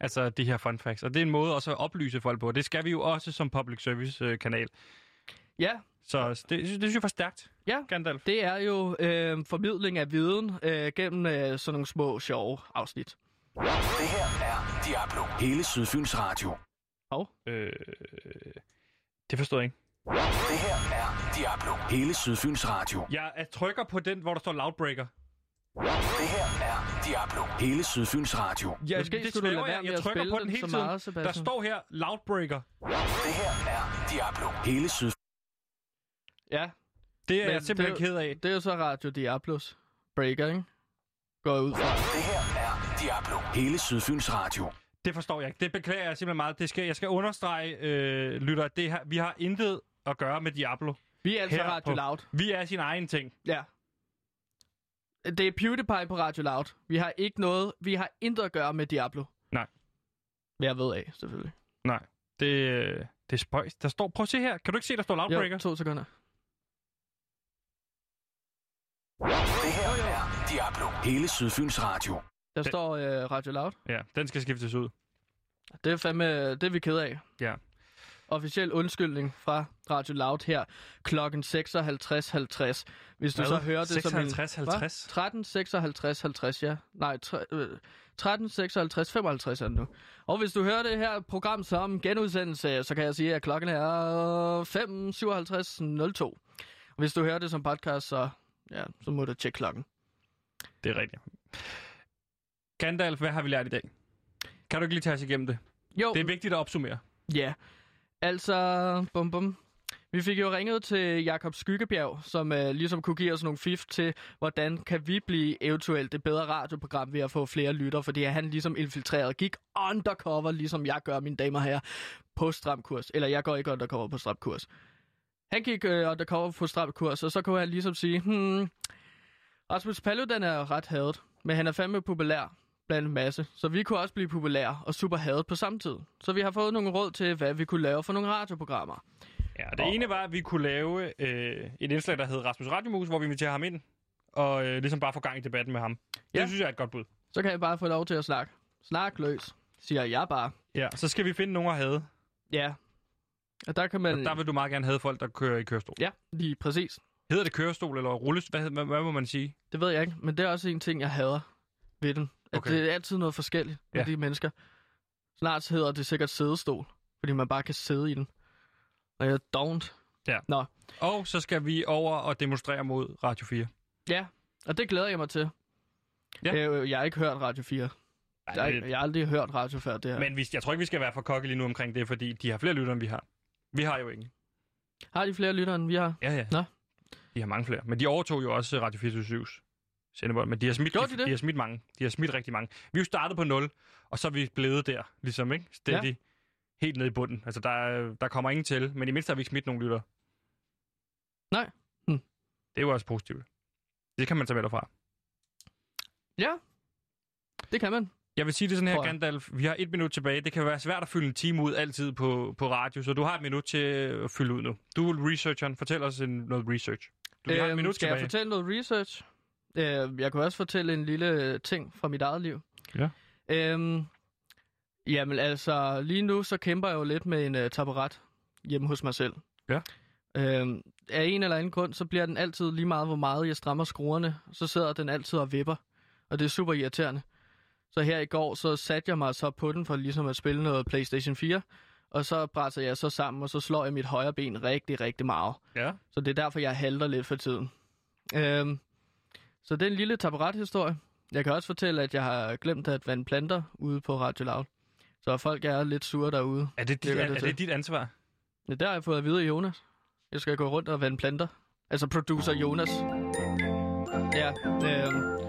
Altså de her fun facts. Og det er en måde også at oplyse folk på. Det skal vi jo også som public service øh, kanal. Ja, Så det, det synes jeg var stærkt, Ja. Gandalf. det er jo øh, formidling af viden øh, gennem øh, sådan nogle små, sjove afsnit. Det her er Diablo. Hele Sydfyns Radio. Øh, det forstod jeg ikke. Det her er Diablo. Hele Sydfyns Radio. Jeg er trykker på den, hvor der står Loudbreaker. Det her er Diablo. Hele Sydfyns Radio. Ja, Måske det skulle du lade være jeg. med Jeg at trykker på den hele tiden. meget, Sebastian. Der står her Loudbreaker. Det her er Diablo. Hele Syd... Ja, Det er Men jeg simpelthen det ked af. det er jo så Radio Diablos Breaker, ikke? Går ud fra. Det her er Diablo. Hele Sydfyns Radio. Det forstår jeg ikke. Det beklager jeg simpelthen meget. Det skal, jeg skal understrege, øh, lytter, at det her, vi har intet at gøre med Diablo. Vi er altså Her Radio på- Loud. Vi er sin egen ting. Ja. Det er PewDiePie på Radio Loud. Vi har ikke noget, vi har intet at gøre med Diablo. Nej. Hvad jeg ved af, selvfølgelig. Nej, det, øh, det er spøjs. Der står, prøv at se her. Kan du ikke se, der står Loudbreaker? Jo, to sekunder. Det her er Diablo. Hele Sydfyns Radio. Der Det- står øh, Radio Loud. Ja, den skal skiftes ud. Det er fandme, det er vi ked af. Ja. Officiel undskyldning fra Radio Loud her klokken 56.50. Hvis du Hvad? så hører det som en... 56, Hva? 50? 13, 56, 50, ja. Nej, tre, øh, 13, 56, 55 er det nu. Og hvis du hører det her program som genudsendelse, så kan jeg sige, at klokken er 5, 57, 02. Og hvis du hører det som podcast, så, ja, så må du tjekke klokken. Det er rigtigt. Gandalf, hvad har vi lært i dag? Kan du ikke lige tage os igennem det? Jo, Det er vigtigt at opsummere. Ja, altså, bum bum. Vi fik jo ringet til Jakob Skyggebjerg, som uh, ligesom kunne give os nogle fif til, hvordan kan vi blive eventuelt et bedre radioprogram ved at få flere lytter, fordi han ligesom infiltreret, gik undercover, ligesom jeg gør, mine damer og herrer, på stramkurs. Eller jeg går ikke undercover på stramkurs. Han gik uh, undercover på stramkurs, og så kunne han ligesom sige, hmm, Rasmus Paludan er ret hadet, men han er fandme populær blandt en masse. Så vi kunne også blive populære og super hadet på samme tid. Så vi har fået nogle råd til, hvad vi kunne lave for nogle radioprogrammer. Ja, det ene var, at vi kunne lave øh, et indslag, der hed Rasmus Radiomus, hvor vi inviterer ham ind, og øh, ligesom bare få gang i debatten med ham. Ja. Det synes jeg er et godt bud. Så kan jeg bare få lov til at snakke. Snak løs, siger jeg bare. Ja, så skal vi finde nogen at have. Ja. Og der kan man... Og der vil du meget gerne have folk, der kører i kørestol. Ja, lige præcis. Hedder det kørestol eller rullestol? Hvad, hvad, hvad må man sige? Det ved jeg ikke, men det er også en ting, jeg hader ved den. At Okay. det er altid noget forskelligt med Ja. de mennesker. Snart hedder det sikkert sædestol, fordi man bare kan sidde i den. Og jeg don't. Ja. Nå, Og så skal vi over og demonstrere mod Radio 4. ja. Og det glæder jeg mig til. Ja. Øh, jeg har ikke hørt Radio 4. Ej, Jeg, jeg har aldrig hørt radio før det her. Men vi, jeg tror ikke, vi skal være for kokke lige nu omkring det, fordi de har flere lyttere, end vi har. Vi har jo ingen. Har de flere lyttere, end vi har? Ja, ja. Nå. De har mange flere. Men de overtog jo også Radio 24 sendebånd. Men de har, smidt, Gjorde de det? de har smidt mange. De har smidt rigtig mange. Vi er jo startet på 0, og så er vi blevet der, ligesom, ikke? Steady. Ja. Helt ned i bunden. Altså, der, er- der kommer ingen til, men i mindst har vi ikke smidt nogen lytter. Nej. Hm. Det er jo også positivt. Det kan man tage med derfra. Ja, det kan man. Jeg vil sige det sådan her. Gandalf. Vi har et minut tilbage. Det kan være svært at fylde en time ud altid på, på radio, så du har et minut til at fylde ud nu. Du er researcheren. Fortæl os en, noget research. Du vi har et minut Øhm, skal tilbage. jeg fortælle noget research? Øh, jeg kan også fortælle en lille øh, ting fra mit eget liv. Ja. Øhm, jamen altså, lige nu så kæmper jeg jo lidt med en uh, taburet hjemme hos mig selv. Ja. Øhm, af en eller anden grund, så bliver den altid lige meget, hvor meget jeg strammer skruerne. Så sidder den altid og vipper, og det er super irriterende. Så her i går, så satte jeg mig så på den for ligesom at spille noget PlayStation 4. Og så brænder jeg så sammen, og så slår jeg mit højre ben rigtig, rigtig meget. Ja. Så det er derfor, jeg halter lidt for tiden. Øhm, så det er en lille taburet-historie. Jeg kan også fortælle, at jeg har glemt at vande planter ude på Radio Loud. Så folk er lidt sure derude. Er det, dit, Det er, det er det dit ansvar? Det der har jeg fået at vide af Jonas. Jeg skal gå rundt og vande planter. Altså producer Jonas. Ja, øh,